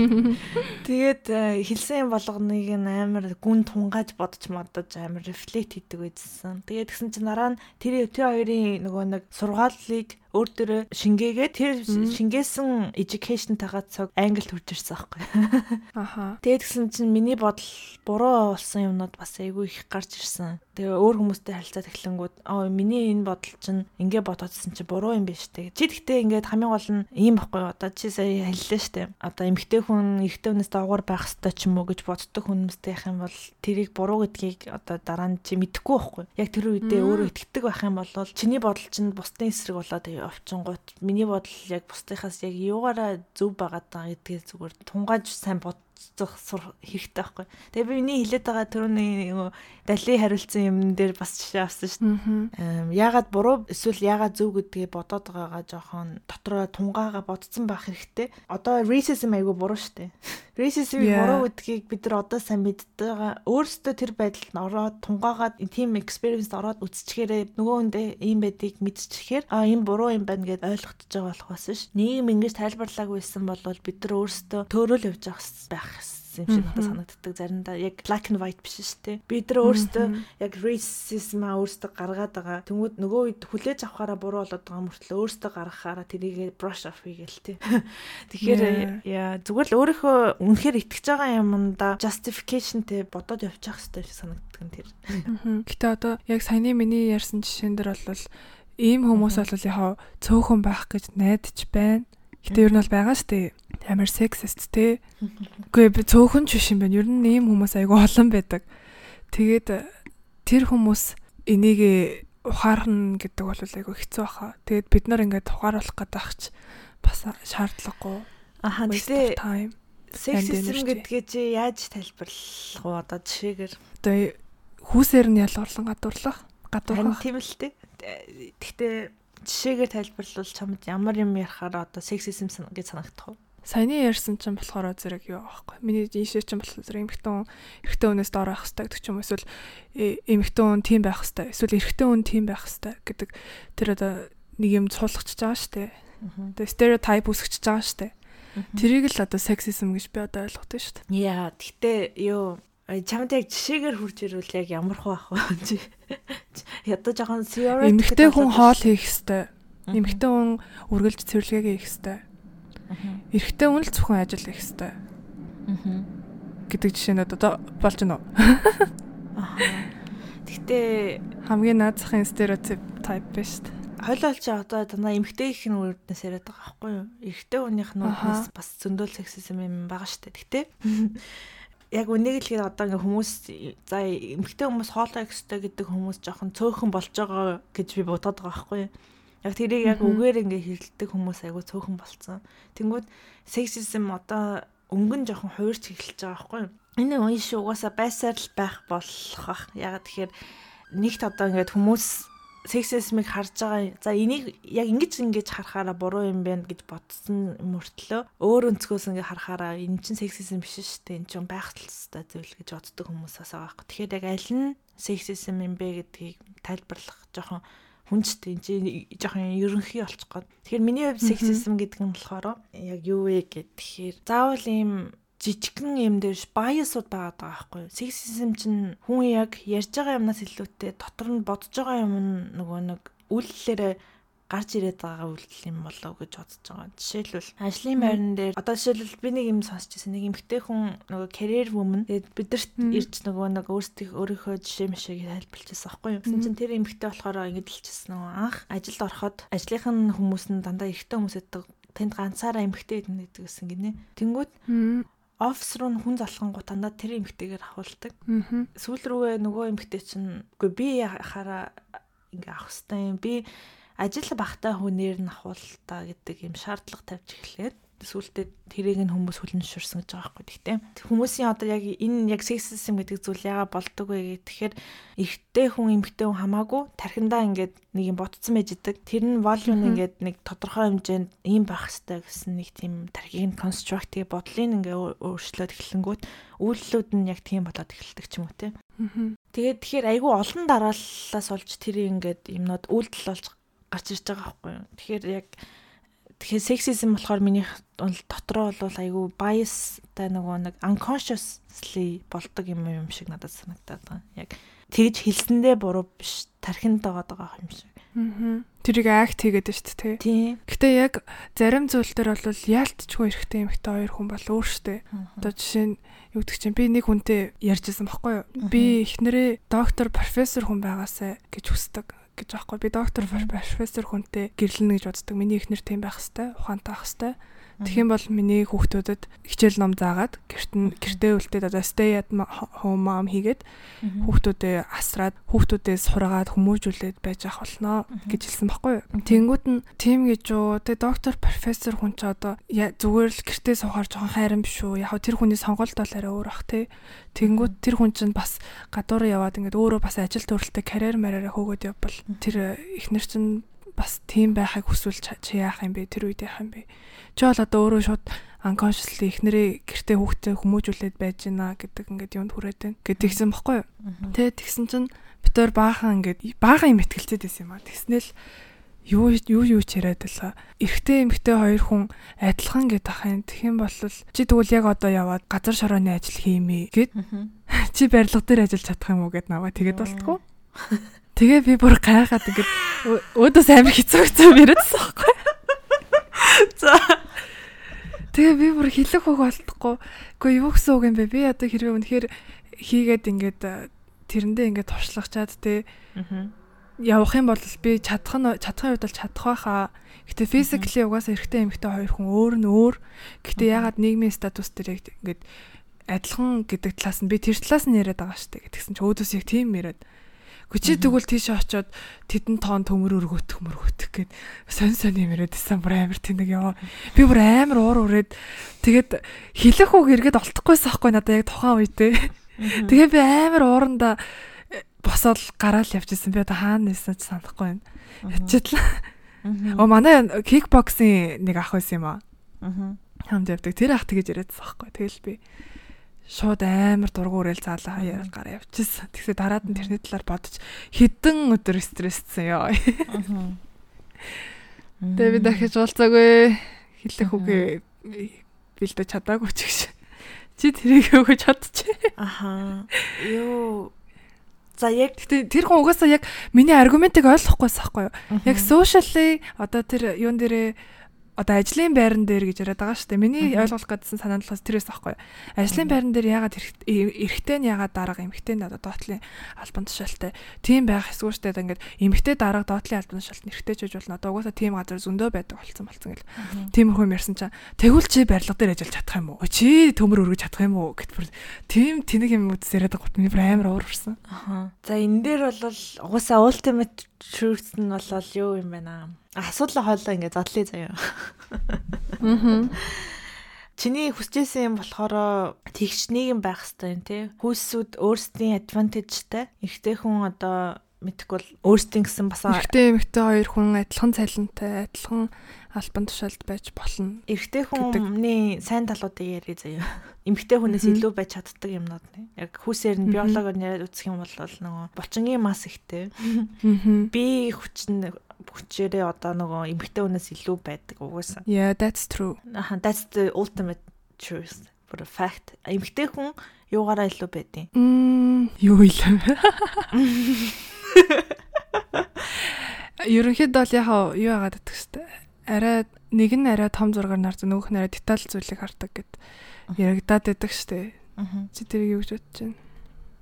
Тэгээд э, хэлсэн болгоныг амар гүн тунгааж бодож модож амар рефлект хийдэг байсан. Тэгээд тэгсэн чинь дараа нь тэр тэр хоёрын нөгөө нэг сургааллыг өөр дөрөө шингээгээ тэр шингээсэн education тагаа цаг англид хүрч ирсэн аахгүй. Аха. Тэгээд тэгсэн чинь миний бодол буруу болсон юмнууд бас айгүй их гарч ирсэн. Тэгээ өөр хүмүүстэй харилцаад эхлэнгүүд аа миний энэ бодол чинь ингээ бодоодсэн чинь буруу юм биш үү. Чи тэгтээ ингээд хамгийн гол нь ийм байхгүй одоо чи сая хэллээ штэ. Одоо эмгтэй хүн эрэгтэй хүнээс доогуур байх хэрэгтэй ч юм уу гэж боддог хүмүүстэй байх юм бол тэрийг буруу гэдгийг одоо дараа нь чи мэдэхгүй байхгүй. Яг тэр үедээ өөрөө итгэдэг байх юм бол чиний бодол чинь бусдын эсрэг болоод овчингууд миний бодол яг бусдынхаас яг юугаараа зөв байгаа гэдгийг зүгээр тунгааж сайн бод зөх сур хэрэгтэй байхгүй. Тэгээ би миний хэлээд байгаа түрүүний дали хариулсан юм дээр бас жишээ авсан шүү дээ. Яагаад буруу эсвэл яагаад зөв гэдгийг бодоод байгаагаа жоохон дотроо тунгаага бодсон байх хэрэгтэй. Одоо racism айгүй буруу шүү дээ. Racism буруу гэдгийг бид нар одоо сайн мэддэг. Өөрөөсөө тэр байдалд ороод тунгаагаад team experience ороод үзчихээрээ нөгөө хүндээ ийм байдгийг мэдчихээр а энэ буруу юм байна гэдээ ойлгохдож байгаа болох бас ш. Нийгэм ингэж тайлбарлаагүй байсан бол бид нар өөрөөсөө төөрөөл явж байх юм шиг надад санагддаг заримдаа яг black and white биш шүү дээ. Бид нар өөрсдөө яг racism аа өөрсдөө гаргаад байгаа. Тэнгүүд нөгөө үед хүлээж авахаараа буруу болоод байгаа мөртлөө өөрсдөө гаргахаараа тэрийг brush off хийгээл тээ. Тэгэхээр яа зүгээр л өөрийнхөө үнэхээр итгэж байгаа юмдаа justificationтэй бодоод явчих хэрэгтэй шиг санагддаг нь тэр. Гэтэ одоо яг саяны миний ярьсан жишээн дээр бол ийм хүмүүс бол яхаа цөөхөн байх гэж найдаж байна. Гэтэ ер нь бол байгаа штэ амар сексист те. Үгүй би цөөхөн ч биш юм байна. Ер нь ийм хүмүүс айгүй олон байдаг. Тэгээд тэр хүмүүс энийг ухаарна гэдэг бол айгүй хэцүү баха. Тэгээд бид нар ингээд ухааруулах гэдэг ч бас шаардлагагүй. Аха тэгтээ сексизм гэдгээ чи яаж тайлбарлах вэ одоо жишээгээр? Одоо хүүсээр нь ялгарлан гадуурлах. Гадуурх. Тийм л те. Тэгтээ жишээгээр тайлбарлавал чамд ямар юм ярахаар одоо сексизм гэж санагдах вэ? Саяны ярьсан чинь болохоор зэрэг юу аахгүй. Миний ийшээ чинь болохоор зэрэг эмхтэн эрэгтэй хүнээс доор байх хэрэгтэй гэдэг ч юм эсвэл эмхтэн хүн тийм байх хэрэгтэй. Эсвэл эрэгтэй хүн тийм байх хэрэгтэй гэдэг тэр одоо нэг юм цуулгачж байгаа шүү дээ. Тэгээ стереотип үсгэж байгаа шүү дээ. Тэрийг л одоо сексизм гэж би одоо ойлгодог шүү дээ. Яа, гэтээ юу чамд яг жишээгээр хурж ирвэл яг ямар хөө ах вэ? Ядаа жоохон theory эмхтэй хүн хоол хийх хэвээр. Эмхтэй хүн үргэлж цэвэрлэгээ хийх хэвээр Эрэгтэй хүн л зөвхөн ажил хийх хэвээр. Гэдэг жишээнүүд одоо болж байна уу? Гэхдээ хамгийн наацхан стереотип type биш үү? Хойлол чи одоо танаа эмгтэй их нүрднээс яриад байгаа байхгүй юу? Эрэгтэй хүнийх нүрднээс бас зөндөл сексизм юм байгаа штэ. Гэтэ яг үнийг л гээд одоо ингээ хүмүүс за эмгтэй хүмүүс хоолой ихстэй гэдэг хүмүүс жоохон цөөхөн болж байгаа гэж би бодоод байгаа байхгүй? Яг тэрийг яг үгээр ингээ хэрэлдэг хүмүүс айгу цөөхөн болцсон. Тэнгүүд сексизм одоо өнгөн жоохон хуурч эхэлж байгаа байхгүй? Энэ үе шиг угаасаа байсаар л байх болох бах. Яг тэгэхээр нэгт одоо ингээд хүмүүс сексизмыг харж байгаа. За энийг яг ингэж ингэж харахаараа буруу юм байна гэж бодсон мөртлөө өөр өнцгөөс ингээ харахаараа энэ чинь сексизм биш шүү дээ. Энэ чинь байх талстай зүйл гэж боддог хүмүүс бас байгаа. Тэгэхээр яг аль нь сексизм юм бэ гэдгийг тайлбарлах жоохон хүнчтэй энэ чинь жоохон ерөнхий болчих гоо. Тэгэхээр миний хувьд сексизм гэдэг нь болохоор яг юу вэ гэхээр заавал ийм жижигхэн юм дээр баясууд байгаа байхгүй юу? Сексизм чинь хүн яг ярьж байгаа юмнаас илүүтэй дотор нь бодож байгаа юм нөгөө нэг үйлдэлээрээ гарч ирээд байгаа үйлдэл юм болов гэж бодож байгаа. Жишээлбэл ажлын байран дээр одоо жишээлбэл би нэг юм сонсч ирсэн. Нэг эмэгтэй хүн нөгөө career woman тэгээд бидэрт ирж нөгөө нэг өөрсдийнх өөрийнхөө жишээ мишээг тайлбарлажсэн байхгүй юу. Гэсэн чинь тэр эмэгтэй болохоор ингэж хэлчихсэн нөгөө анх ажилд ороход ажлынх нь хүмүүс нь дандаа эрэгтэй хүмүүс байдаг. Тэнд ганцаараа эмэгтэй идэнэ гэдэг гэсэн гинэ. Тэнгүүд офис руу хүн залхангуу дандаа тэр эмэгтэйгээр ахуулдаг. Сүүл рүүгээ нөгөө эмэгтэй чинь үгүй би хараа ингээ авах хэвээр юм. Би ажил багтаа хүнээр нь ахуул та гэдэг юм шаардлага тавьж эхлээд сүултээ тэрийг нь хүмүүс хүлэншүрсэн гэж байгаа байхгүй. Гэхдээ хүмүүсийн одоо яг энэ яг сексизм гэдэг зүйл яага болдог вэ гэхээр эрэгтэй хүн эмэгтэй хүн хамаагүй тархиндаа ингээд нэг юм ботцсон байж идэг. Тэр нь волюм ингээд нэг тодорхой хэмжээнд ийм байх хэрэгтэй гэсэн нэг тийм тархийг нь конструктив бодлыг ингээ өөрчлөөд эхлэнгүүт үйлдэлүүд нь яг тийм болоод эхэлдэг ч юм уу те. Тэгээд тэгэхээр айгүй олон дарааллаас олж тэр ингээд юмнууд үйлдэл болж гарч ирж байгаа байхгүй юу. Тэгэхээр яг тэгэхээр сексизм болохоор миний дотроо бол айгүй biasтай нөгөө нэг unconsciously болдог юм юм шиг надад санагдаад байгаа. Яг тэгж хэлсэндээ буруу биш тархинд байгаа байгаа юм шиг. Мгм. Тэрийг акт хийгээд шүү дээ. тий. Тийм. Гэтэ яг зарим зүйл төр бол яалтчгүй эрэгтэй эмэгтэй хоёр хүн бол өөр шүү дээ. Одоо жишээ нь юу гэдэг чинь би нэг хүнтэй ярьжсэн баггүй юу? Би эхнэрээ доктор профессор хүн байгаасаа гэж хүсдэг гэж байхгүй. Би доктор профессор хүнтэй гэрлэнэ гэж боддог. Миний эхнэр тийм байх хэвээр, ухаантай байх хэвээр. Тэгэх юм бол миний хүүхдүүдэд хичээл ном заагаад гэрт нь гэртээ үлдээд одоо stay at home mom хийгээд хүүхдүүдээ асраад хүүхдүүдээс сургаад хүмүүжүүлээд байж ах болноо гэж хэлсэн баггүй юу. Тэнгүүд нь тийм гэж юу. Тэгээ доктор профессор хүн ч одоо зүгээр л гэртээ сухаар жоохон хайран биш үү. Яг тэр хүний сонголт бол арай өөр ах тий. Тэнгүүд тэр хүн чинь бас гадуур яваад ингээд өөрөө бас ажил төрөлтэй карьер мараараа хөөгөөд явбал тэр эхнэр чинь бас тийм байхыг хүсвэл чи- яах юм бэ? Тэр үед яах юм бэ? Чи бол одоо өөрөө шууд unconsciously эхнэрээ гэртээ хүүхдээ хүмүүжүүлээд байж гинэ гэдэг ингээд юунд хүрээд байна гэд тэгсэн баггүй юу? Тэгээ тэгсэн чинь битээр баахан ингээд баахан юм ихтгэлцээд байсан юм аа. Тэгснээл юу юу юу ч яриад байлаа. Эрэгтэй эмэгтэй хоёр хүн адилхан гэд ахын юм бол чи тэгвэл яг одоо яваад газар шорооны ажил хиймээ гэд чи барилга дээр ажиллаж чадах юм уу гэд наваа тэгээд болтгоо. Тэгээ би бүр гайхаад ингээд өөдөөс амар хэцүү хэцүү яриадсан байхгүй. За. Тэгээ би бүр хэлэх хөг болтохгүй. Гэхдээ юу гэсэн үг юм бэ? Би одоо хэрвээ үнэхээр хийгээд ингээд э, тэрэндээ ингээд туршлагачаад те явах юм бол би чадах нь чадхын үед бол чадах байхаа. Гэтэ физикли угаасаа эрэгтэй эмэгтэй хоёр хүн өөр нь өөр. Гэтэ ягаад нийгмийн статус дээр ингээд адилхан гэдэг талаас нь би тэр талаас нь яриад байгаа шүү дээ. Гэтгсэн чи өөдөөс яг тийм яриад. Гүчи тэгвэл тийш очиод тедэн тоон төмөр өргөтөх мөргөтөх гэд сонь сонь юм яриад исэн бүр амар тэнэг яваа. Би бүр амар уур урээд тэгээд хэлэх үг эргээд олдохгүйсэн аахгүй надаа яг тухайн үедээ. Тэгээ би амар ууранда э, босоод гараал явчихсан. Би одоо хаана нэсэн ч санахгүй байна. Ячидлаа. Оо манай кикбоксing нэг ах байсан юм аа. Хамт явдаг. Тэр ах тэгэж яриадсан аахгүй. Тэгэл би шууд амар дургуурэл заалаа хаяа гараа явчихсан. Тэгсээ дараад нь тэрний талаар бодож хідэн өдөр стресссэн ёо. Тэгээ би дахиж уулзаагүй хэлэх үгээ бэлдэж чадаагүй ч гэж. Чи тэрийг өгөж чадчих. Аха. Юу. За яг тэр хүн угаасаа яг миний аргументыг ойлгохгүйсэн байхгүй юу? Яг socially одоо тэр юун дээрээ одоо ажлын байран дээр гэж яриад байгаа шүү дээ. Миний ойлгох гэдсэн санаа нь болохоос тэрээс байхгүй юу? Ажлын байран дээр ягаад эрэгт- эрэгтэй нь ягаад дарга эмэгтэй нь одоо доотлын албан тушаалтай тийм байх эсвэл шүү дээ. Ингээд эмэгтэй дарга доотлын албан тушаалт гэж болно. Одоо угаасаа тийм газар зөндөө байдаг болцсон болцсон гэл. Тиймэрхүү юм ярьсан чинь тэгвэл чи барилга дээр ажиллаж чадах юм уу? Чи төмөр өргөж чадах юм уу гэт бүр тийм тэнэг юм үз яриад байгаа гот миний амар уурсан. Аха. За энэ дээр бол угаасаа ultimate truth нь бол юу юм бэ наа? Асуудал хоолоо ингээ задлаа заяа. Аа. Чиний хүсэжсэн юм болохоор тэгш нийгэм байх хэрэгтэй юм тий. Хүүсүүд өөрсдийн advantageтай. Ихтэй хүн одоо мэдхгүй бол өөрсдийн гэсэн бас Эрэгтэй эмэгтэй хоёр хүн адилхан цалинтай, адилхан албан тушаалд байж болно. гэдэг. хүний сайн талуудыг ярий заяа. Эмэгтэй хүнээс илүү байж чаддаг юмнууд нэ. Яг хүүсээр нь биологоор яриад үзэх юм бол нөгөө булчингийн мас ихтэй. Би хүчин хүчээрээ одоо нөгөө эмэгтэй хүнээс илүү байдаг угаасаа. Yeah, that's true. Аха, that's the ultimate truth. For a fact. Эмэгтэй хүн юугаараа илүү байдیں۔ Мм, юу илээ. Ерөнхийдөө бол яг юу яагаад гэдэг хэвээр арай нэг нь арай том зургаар нарт нөгөөх нь арай деталь зүйлийг хардаг гэд яригадаад байдаг штэ. Чи тэрийг юу гэж бодож байна?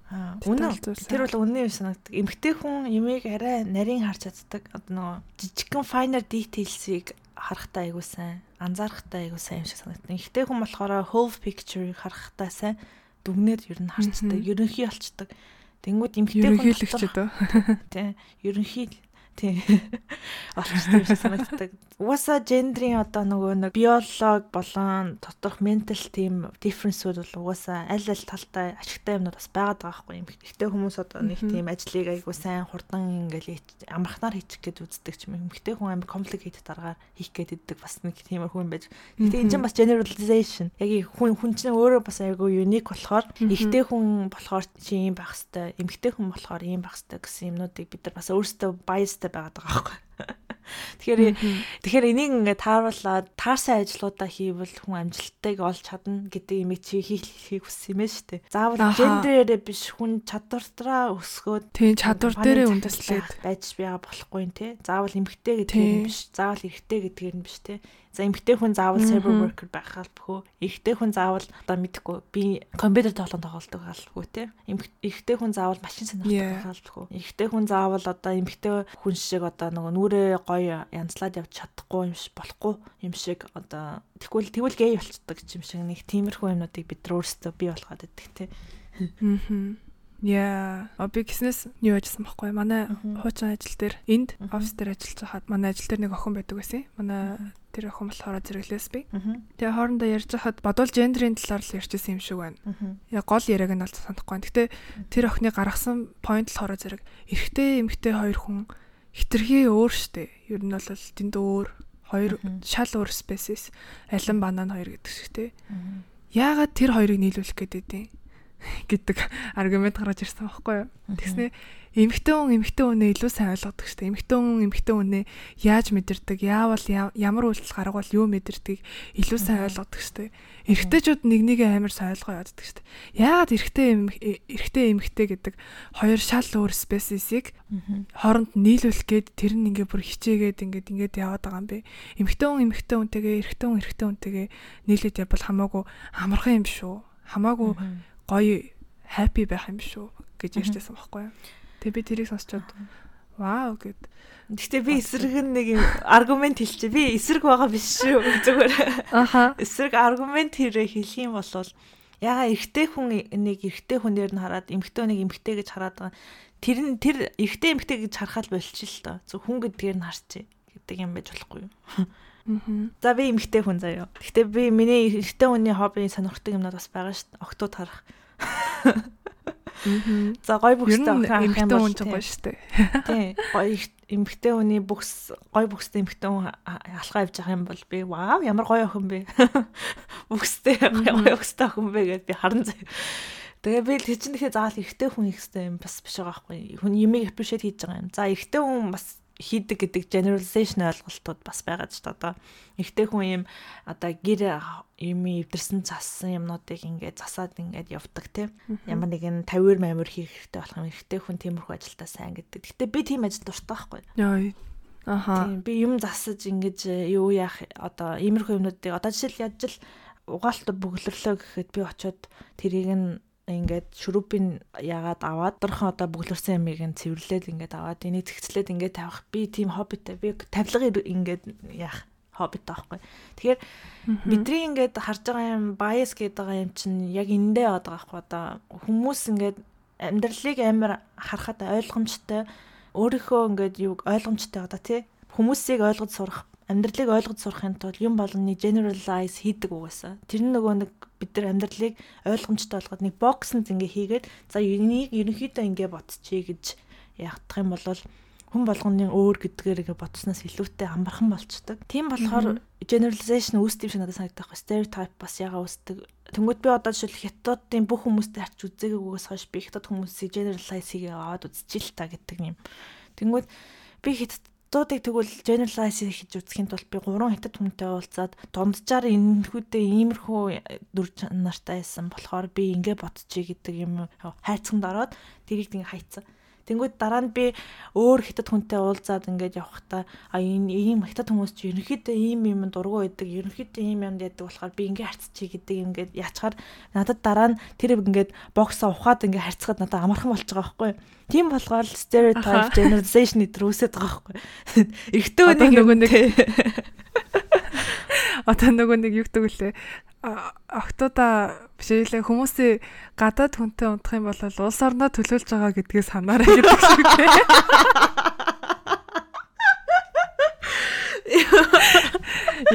Үнэн. Тэр бол үнэн юм санагддаг. Эмэгтэй хүн ямиг арай нарийн харж чаддаг. Одоо нөгөө жижигхэн finer details-ийг харахтаа айгуу сайн, анзаарахтаа айгуу сайн юм шиг санагддаг. Эмэгтэй хүн болохоор whole picture-ыг харахтаа сайн дүгнээд ер нь харцдаг, ерөнхий олцдог. Тэнгүүд эмэгтэй хүн Ерөнхийлөгчд үү? тий ерөнхий тий. Олчтой биш санагддаг. Угаасаа гендрийн одоо нөгөө нэг биолог болон доторх ментал тийм difference-үүд бол угаасаа аль аль талтай ашигтай юмнууд бас байгаад байгаа байхгүй юм. Гэхдээ хүмүүс одоо нэг тийм ажлыг айгуу сайн хурдан ингээл амархнаар хийчих гээд үздэг ч юм. Эмэгтэй хүн амар complicated дараагаар хийх гээд иддэг бас нэг тиймэрхүү юм байж. Гэхдээ энэ ч бас generalization. Яг хүн хүн чинь өөрөө бас айгуу unique болохоор эмэгтэй хүн болохоор чи ийм байх хэвээр, эмэгтэй хүн болохоор ийм байх хэвээр гэсэн юмнуудыг бид нар бас өөрсдөө biasтай байгаад байгаа байхгүй. Тэгэхээр тэгэхээр энийг ингээд тааруулаад таарсан ажлуудаа хийвэл хүн амжилттайг олж чадна гэдэг имийг чи хийх хийх хүссэн юм шүү дээ. Заавал гендерээрээ биш хүн чадвартраа өсгөөд тийм чадвар дээрээ үндэслээд байж байгаа болохгүй юм те. Заавал эмгтэй гэдэг нь биш, заавал эрэгтэй гэдэг нь биш те. За эмэгтэй хүн заавал cyber worker байх албагүй. Эрэгтэй хүн заавал одоо мэдхгүй би компьютер тоглоом тоглодог албагүй те. Эрэгтэй хүн заавал машин сонирхдаг албагүй. Эрэгтэй хүн заавал одоо эмэгтэй хүн шиг одоо нөгөө нүрээ гоё янзлаад явж чадахгүй юм шиг болохгүй юм шиг одоо тэгвэл тэгвэл гей болцдог юм шиг нэг тиймэрхүү юмнуудыг бид өөрсдөө бий болгоод идэх те. Аа Яа, би гиснээс юу ажилласан байхгүй манай хуучин ажил дээр энд офис дээр ажиллаж хаад манай ажил дээр нэг охин байдаг байсан. Манай тэр охин болохоор зэрэглээс би. Тэгээ хоорондоо ярьж хаад бодвол гендерийн талаар л ярьчихсан юм шиг байна. Яг гол яриаг нь бол санахгүй. Гэтэ тэр охины гаргасан point болохоор зэрэг эрэгтэй эмэгтэй хоёр хүн хитрхи өөр штэ. Ер нь бол тэнд өөр хоёр шал өөр species алин банан хоёр гэдэг шиг те. Яагаад тэр хоёрыг нийлүүлэх гэдэг юм? Гэдэг аргумент гаргаж ирсэн байхгүй юу. Тэгснэ эмэгтэй хүн эмэгтэй хүнээ илүү сайн ойлгодог шүү дээ. Эмэгтэй хүн эмэгтэй хүнээ яаж мэдэрдэг, яавал ямар үйлдэл гаргавал юу мэдэрдгийг илүү сайн ойлгодог шүү дээ. Эрэгтэйчүүд нэг нэг амар сайн ойлгоо яддаг шүү дээ. Яагаад эрэгтэй эрэгтэй эмэгтэй гэдэг хоёр шал өөр спесисийг хооронд нийлүүлэх гээд тэр нь ингээ бүр хичээгээд ингээд ингээд яваад байгаа юм бэ. Эмэгтэй хүн эмэгтэй хүнтэйгээ эрэгтэй хүн эрэгтэй хүнтэйгээ нийлээд явбал хамаагүй амархан юм шүү. Хамаагүй гоё happy байх юм шүү гэж ярьжсэн байхгүй юу. Тэгээ би тэрийг сонсчод вау гэд. Гэхдээ би эсрэг нэг юм аргумент хэлчихэ. Би эсрэг байгаа биш шүү зүгээр. Аха. Эсрэг аргумент хэрэг хэлэх юм бол яга эрэгтэй хүн нэг эрэгтэй хүнээр нь хараад эмэгтэй нэг эмэгтэй гэж хараад байгаа. Тэр нь тэр эрэгтэй эмэгтэй гэж харахад болчих л доо. Зөв хүн гэдгээр нь харчих гэдэг юм байж болохгүй юу? За би эмэгтэй хүн заяа. Гэхдээ би миний эрэгтэй хүний хобби сонирхдаг юмнууд бас байгаа шүү дээ. Октод харах. За гой бүхстэй эмэгтэй хүн ч гоё шүү дээ. Тий. Гоё эмэгтэй хүний бүхс гой бүхстэй эмэгтэй хүн алхаа явж байгаа юм бол би вау ямар гоё охин бэ. Бүхстэй гоё бүхстэй охин бэ гэдээ би харан заяа. Тэгээ би тэр чинь тэгэхээр заавал эрэгтэй хүн ихтэй юм бас биш байгаа байхгүй. Хүн юмыг appreciate хийж байгаа юм. За эрэгтэй хүн бас хийдэг гэдэг generalization ойлголтууд бас байгаад ч одоо ихтэй хүн юм одоо гэр юм эвдэрсэн зассан юмнуудыг ингээд засаад ингээд явдаг тийм ямар нэгэн 50 мамир хийх хэрэгтэй болох юм ихтэй хүн тиймэрхүү ажилдаа сайн гэдэг. Гэтэ би тийм ажил дуртай байхгүй. Аха. Би юм засаж ингэж юу яах одоо иймэрхүү юмнуудыг одоо жишээл яаж л угаалт бөглөрлөө гэхэд би очиод тэрийг нь ингээд шүрүүпийн ягаад аваад дөрхөн одоо бүглэрсэн ямиг нь цэвэрлээд ингээд аваад энийг зэгцлээд ингээд тавих. Би тийм хоббитай би тавилга ингээд яах хоббитай байхгүй. Тэгэхээр бидний ингээд харж байгаа юм bias гэдэг юм чинь яг эндээ яваад байгаа байхгүй одоо хүмүүс ингээд амьдралыг амар харахад ойлгомжтой өөрийнхөө ингээд юу ойлгомжтой одоо тий хүмүүсийг ойлгож сурах амьдралыг ойлгож сурахын тулд юм болгоны generalize хийдэг угаасаа. Тэр нь нөгөө нэг бид нар амьдралыг ойлгомжтой болгоод нэг бокснд ингээ хийгээд за энийг ерөнхийдөө ингээ ботчихъя гэж яах юм бол хүн болгоны өөр гэдгээр ингээ ботсноос илүүтэй амархан болчдөг. Тийм болохоор generalization үүсдэм шиг надад санагдах. Stereotype бас яга үүсдэг. Тэнгүүд би одоо жишээл хятадын бүх хүмүүстэй харч үзээгүйгээс хойш би хятад хүмүүсийг generalize хийгээ аваад үзчихэл та гэдэг юм. Тэнгүүд би хятад дуудыг тэгвэл generalize хийж үзэхийн тулд би гурван хятад хүнтэй уулзаад дунджаар энэхүүдээ иймэрхүү дүр чанартай байсан болохоор би ингэ бодчихъя гэдэг юм хайцсанд ороод тэрийг ингэ хайцсан. Тэнгүүд дараа нь би өөр хятад хүнтэй уулзаад ингээд явхдаа а энэ ийм хятад хүмүүс чи ерөнхийдөө ийм юм дургу байдаг, ерөнхийдөө ийм юм яадаг болохоор би ингээд харцчих гэдэг ингээд яачаар надад дараа нь тэр ингээд боксоо ухаад ингээд харцгаад надад амархан болж байгаа байхгүй юу? Тийм болохоор stereotype generalization дээр үсээд байгаа байхгүй. Эхтөө нэг нөгөө нэг Одоо нөгөө нэг юу гэдэг вүлээ октода бишээлээ хүмүүсийн гадаад хүнтэй унтах юм бол улс орноо төлөөлж байгаа гэдгээ санаарай гэдэг шиг тийм.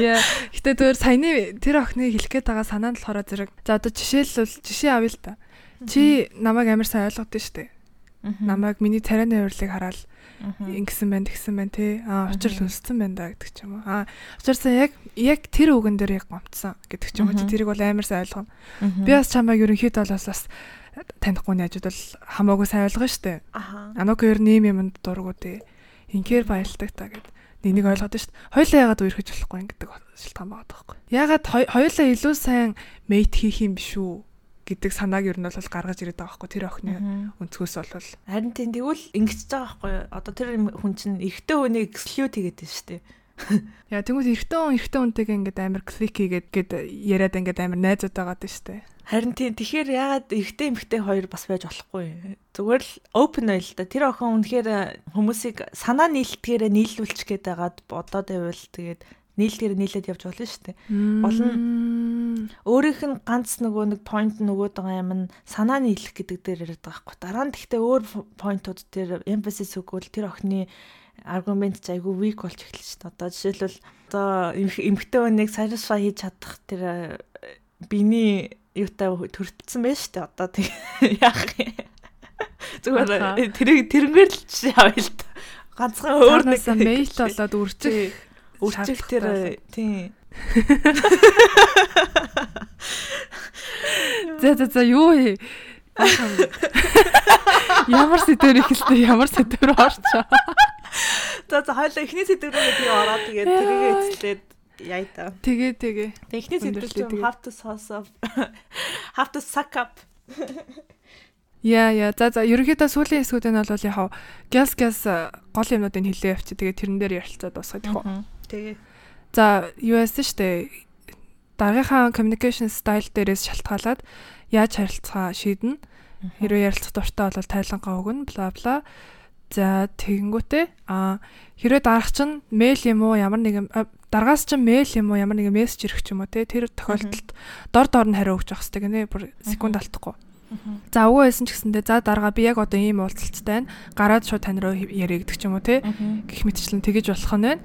Яа. Гэтэ зүгээр саяны тэр охины хэлэх гээд байгаа санаа нь болохоор зэрэг за одоо жишээлбэл жишээ авъя л та. Чи намайг амар сайн ойлгодсон шүү дээ. Намайг миний царайны урилыг хараад ингэсэн байна, тэгсэн байна тий. Аа учир л өлссөн байна да гэдэг ч юм уу. Аа учирсаа яг яг тэр үгэн дээр яг гомцсон гэдэг ч юм уу. Тэрийг бол амар сайн ойлгоно. Би бас чамайг ерөнхийдөө бол бас танихгүй найзууд бол хамаагүй сайн ойлгоно шүү дээ. Аха. Анок ер нь юм юмд дургууд ээ. Инхээр баялдаг та гэд. Нэнийг ойлгоод дээ. Хоёлаа яагаад үерхэж болохгүй юм гэдэг шалтгаан байгаа байхгүй. Яагаад хой- хоёлаа илүү сайн мейт хийх юм биш үү гэдэг санааг ер нь бол гаргаж ирээд байгаа байхгүй тэр охины өнцгөөс бол Харин тийм тэгвэл ингэж байгаа байхгүй? Одоо тэр хүн чинь эрэгтэй хүнийг эксклюд хийгээд байна шүү дээ. яа тэгвэл эрэгтэй хүн эрэгтэй хүнтэйгээ ингээд амар клик хийгээд гээд яриад ингээд амар найзууд байгаа даа шүү дээ. Харин тийм тэгэхээр ягаад эрэгтэй эмэгтэй хоёр бас байж болохгүй? Зүгээр л open ойл та тэр охин үнэхээр хүмүүсийг санаа нийлтгээрээ нийлүүлчих гээд байгаад бодоод байвал тэгээд нийлтгээрээ нийлээд явж болно шүү дээ. Болно. Өөрийнх нь ганц нөгөө нэг point нөгөөд байгаа юм нь санаа нийлэх гэдэг дээр яриад байгаа байхгүй. Дараа нь тэгтээ өөр point-ууд дээр emphasis өгвөл тэр охины аргумент ч айгүй weak болж эхэлж шүү дээ. Одоо жишээлбэл одоо эмхтэй хүнийг satisfy хийж чадах тэр э, биений юутай төрөлдсөн байж шүү дээ. Одоо тэг яах юм. Зүгээр э, тэр тэрнгээр л жишээ авъя л та. Ганцхан өөр нэг мейл болоод үржих үржих тэр э, тийм За за за юу вэ? Ямар сэдвэр ихэлтэй ямар сэдвэр орчоо. За за хоёлаа эхний сэдвэр рүү би ороод тэгээд тэрийгээ эцэлээд яй та. Тэгээ тэгээ. Тэгээд эхний сэдвэр тэгээд. have to sauce up. have to suck up. Яа яа за за ерөнхийдөө сүүлийн хэсгүүд нь бол яг гяс гяс гол юмнуудыг хэлээ явчих. Тэгээ тэрэн дээр ярилцаад босгох гэх үү. Тэгээ За юу яасан штэ дараагийнхаа communication style дээрээс шалтгаалаад яаж харилцаа шийднэ. Хэрвээ ярилцах дуртай бол тайлангаа өгнө бла бла. За тэгэнгүүтээ а хэрвээ дараах чинь мэйл юм уу ямар нэгэн а, дараагаас чинь мэйл юм уу ямар нэгэн мессеж ирэх ч юм уу те тэр тохиолдолд дор дор нь хариу өгч явах хэрэгтэй гинэ бүр секунд алдахгүй. За өвөө байсан ч гэсэндээ за дараагаа би яг одоо ийм уулзалцтай байна. Гараад шууд тань руу яриа гэдэг ч юм уу те гэх мэтчлэн тэгэж болох нь байна.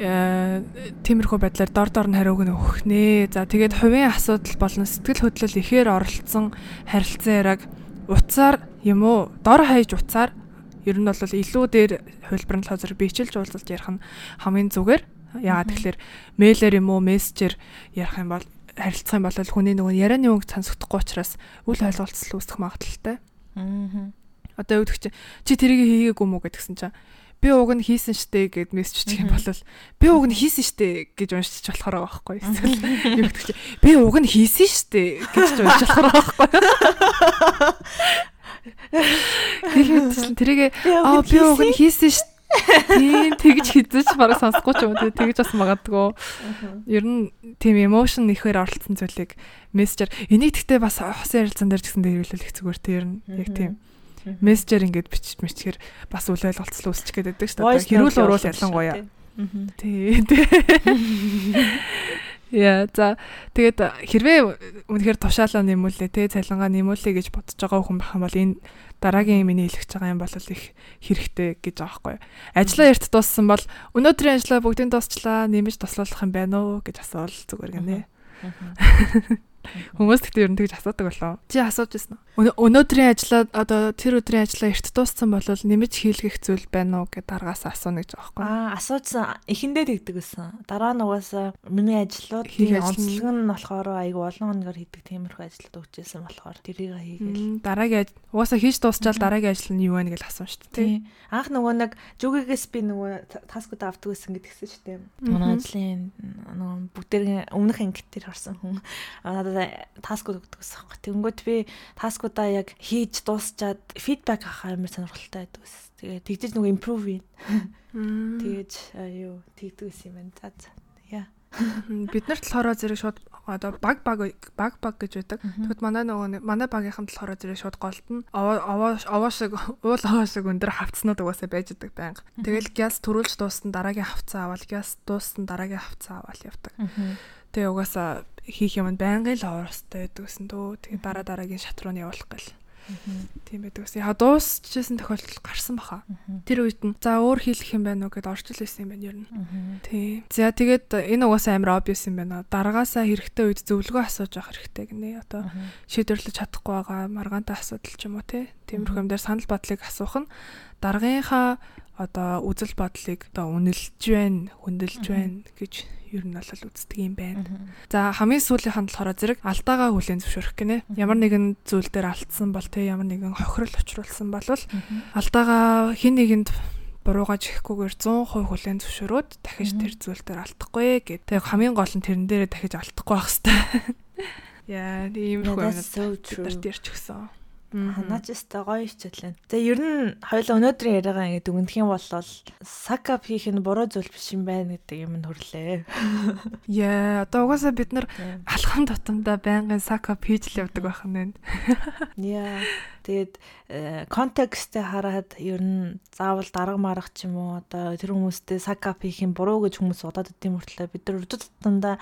Э тиймэрхүү байдлаар дор дор нь хариуг нь өгөх нэ. За тэгээд хувийн асуудал болон сэтгэл хөдлөл ихээр оролцсон харилцан яриаг утсаар юм уу дор хаяж утсаар ер нь бол илүү дээр хувилбар нь лазер бичилж уулзалт ярих нь хамгийн зүгээр. Яагаад тэгэхээр мэйлэр юм уу мессежээр ярих юм бол харилцах юм бол хүний нөгөө ярианы өнгө сонсогдохгүй учраас үл ойлголцол үүсэх магадлалтай. Одоо юу гэдэг чи чи тэрийг хийгээгүй мүү гэдгсэн чинь би уг нь хийсэн штэ гэд мессеж чих юм бол би уг нь хийсэн штэ гэж уншиж болохоор байгаа байхгүй эсвэл юу гэдэг чи? Би уг нь хийсэн штэ гэж ч уншиж болохоор байгаа байхгүй Тэгэхээр тэрийг аа би уг нь хийсэн штэ Тийм тэгж хизэж бараг сонсохгүй ч юм уу. Тэгж бас магадгүй. Ер нь тийм emotion ихээр оролцсон зүйлийг мессежээр энийг гэхдээ бас хосын ярилцсан дээр ч гэсэн дээрвэлэл их зүгээр тий ер нь яг тийм мессежээр ингээд бичиж мичгээр бас үл ойлголцол үүсчих гээд байдаг шүү дээ. Хэрүүл уруул ялангуяа. Тий. Яа за тэгээд хэрвээ үнэхээр тушаалаа нэмүүлээ те цалингаа нэмүүлээ гэж бодож байгаа хүн байх юм бол энэ дараагийн миний хэлэх байгаа юм бол их хэрэгтэй гэж байхгүй. Ажлаа эрт дууссан бол өнөөдрийн ажлаа бүгдийг дуусчлаа нэмж туслуулах юм байна уу гэж асуувал зүгээр гэнэ. Хүмүүс тэгтээ ер нь тэгж асуудаг болоо. Чи асууж ирсэн үү? Өнөөдрийн ажлаа одоо тэр өдрийн ажлаа эрт дууссан бол нэмж хийлгэх зүйл байна уу гэд дараагаас асууна гэж байгаа байхгүй. Аа асуужсан эхэндээ тэгдэг гэсэн. Дараа нь угаасаа миний ажлууд тийм онцлог нь болохоор айгу олон хоногор хийдэг тиймэрхүү ажлууд өгчээсэн болохоор тэрийг хийгээл. Дараагийн угаасаа хийж дуусчаал дараагийн ажил нь юу вэ гэж асууна шүү дээ. тий. Тийм. Анх нөгөө нэг жүгээс би нөгөө та- таскууд авдаг гэсэн гэдгсэн шүү дээ. Манай ажлын нөгөө бүгдэрийн өмнөх ангит дээр харсан хүн аа, надад таскууд өгдөг гэсэн юм. Тэнгүүт би таскуудаа яг хийж дуусчаад фидбек авах амар сонирхолтой байдаг ус. Тэгээ тэгжиж нөгөө improve ийн. Тэгэж юу тэгдэг юм байна. За за. Яа. Бид нарт болохоор зэрэг шууд одоо баг баг баг баг гэж байдаг. Тэгэхэд манай нөгөө манай багийнхан болохоор зэрэг шууд голдно. Овоо овоо шиг уул овоо шиг өндөр хавцнууд угаасаа байж байгаа байнга. Тэгэл гяс төрүүлж дууссан дараагийн хавцаа аваад гяс дууссан дараагийн хавцаа аваад явдаг. Тэгээ угаасаа хийх юм байнгын л овоостой байдаг гэсэн дөө. Тэгээ дараа дараагийн шат руу нь явуулах гэл. Тийм байдаг ус. Яг дуусчихсан тохиолдол гарсан баха. Тэр үед нь за өөр хийх юм байна уу гэдээ орчил байсан юм байна ер нь. Тийм. За тэгээд энэ угаасаа амар obvious юм байна. Дараагаасаа хэрэгтэй үед зөвлөгөө асууж авах хэрэгтэй гинэ. Одоо шийдвэрлэж чадахгүй байгаа маргаантай асуудал ч юм уу те. Тиймэрхүү юм дээр санал бодлыг асуух нь дараагийнхаа одоо үзэл бодлыг одоо үнэлж байна, хөндлөж байна гэж ер нь бол үздэг юм байна. За хамгийн сүүлийнх нь болохоор зэрэг алдаагаа хүлээн зөвшөөрөх гинэ. Ямар нэгэн зүйл дээр алдсан бол те ямар нэгэн хохирол учруулсан бол алдаагаа хин нэгэнд буруугаа жихгүйгээр 100% хүлээн зөвшөөрөөд дахиж тэр зүйл дээр алдахгүй гэд. Тэг хамгийн гол нь тэрэн дээрээ дахиж алдахгүй байх хэвээр. Яа, ийм их юм. Тэр дээрч өгсөн. Ханаачстай гоё хичээлэн. За ер нь хоёул өнөөдрийн яриагаа ингэ дүгнэх юм бол сакап хийх нь буруу зүйл биш юм байна гэдэг юм нь хөрлөө. Яа, одоо угаасаа бид нар алхам тутамдаа байнгын сакап хийж л явдаг байх нь байна. Яа. Тэгээд контекстээ хараад ер нь заавал дарга марах ч юм уу одоо тэр хүмүүстэй сакап хийх юм буруу гэж хүмүүс удаад идэм мөртлөө бид нар өдөр тутамдаа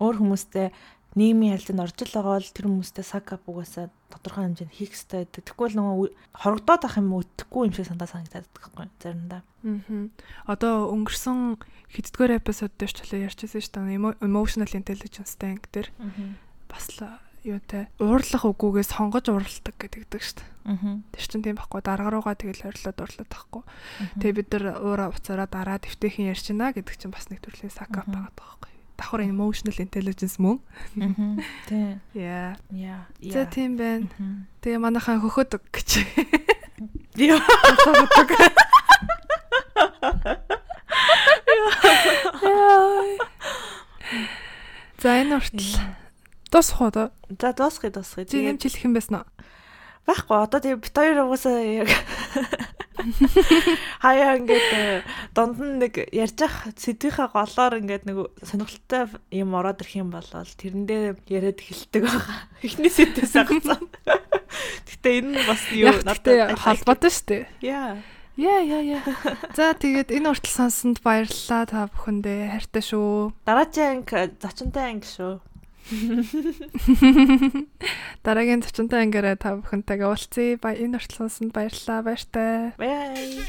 өөр хүмүүстэй нийгмийн харилцаанд орж ил байгаа бол тэр хүмүүстэй сакап угаасаа тодорхой хэмжээнд хийх хэрэгтэй байдаг. Тэгвэл нөгөө хорогдоод ах юм өтөхгүй юм шиг сандаа санагдаад байхгүй заримдаа. Аа. Одоо өнгөрсөн хэддгээр эпизод дээр ч хэлээ ярьчихсан шүү дээ. Emotional intelligence tank дээр бас л юутай уурлах үгүйгээс сонгож уурладаг гэдэгдэг шүү дээ. Аа. Тэр чинь тийм байхгүй дарга руугаа тэгэл ойрлоод уурлаад тахгүй. Тэгээ бид нар уура уцаараа дараа дэвтэйхэн ярьчина гэдэг чинь бас нэг төрлийн сакап байгаа байхгүй давхар emotional intelligence мөн. Тийм. Яа. Яа. За тийм байна. Тэгээ манайхаа хөхөдөг гэж. Яа. За энэ хүртэл дуусах уу? За дуусгая дуусгая. Тийм ч хэлэх юм байсан уу? Байхгүй одоо тийм бит хоёр угаасаа яг хаяа ингээд э, дунд нь нэг ярьж ах сэдвийнхаа голоор ингээд нэг сонирхолтой юм ороод ирэх юм бол тэрэн дээр яриад эхэлдэг байгаа. Эхний сэдвээс агцсан. Гэтэ энэ нь бас юу надад холбоотой шүү дээ. Яа. Яа яа яа. За тэгээд энэ хүртэл сонсонд баярлалаа та бүхэндээ хайртай шүү. Дараагийн анги зочинтой анги шүү. Дараагийн зочинтой ангиараа та бүхэнтэйгээ уулзъя. Ба энэ орчлонсонд баярлалаа. Баяртай. Bye.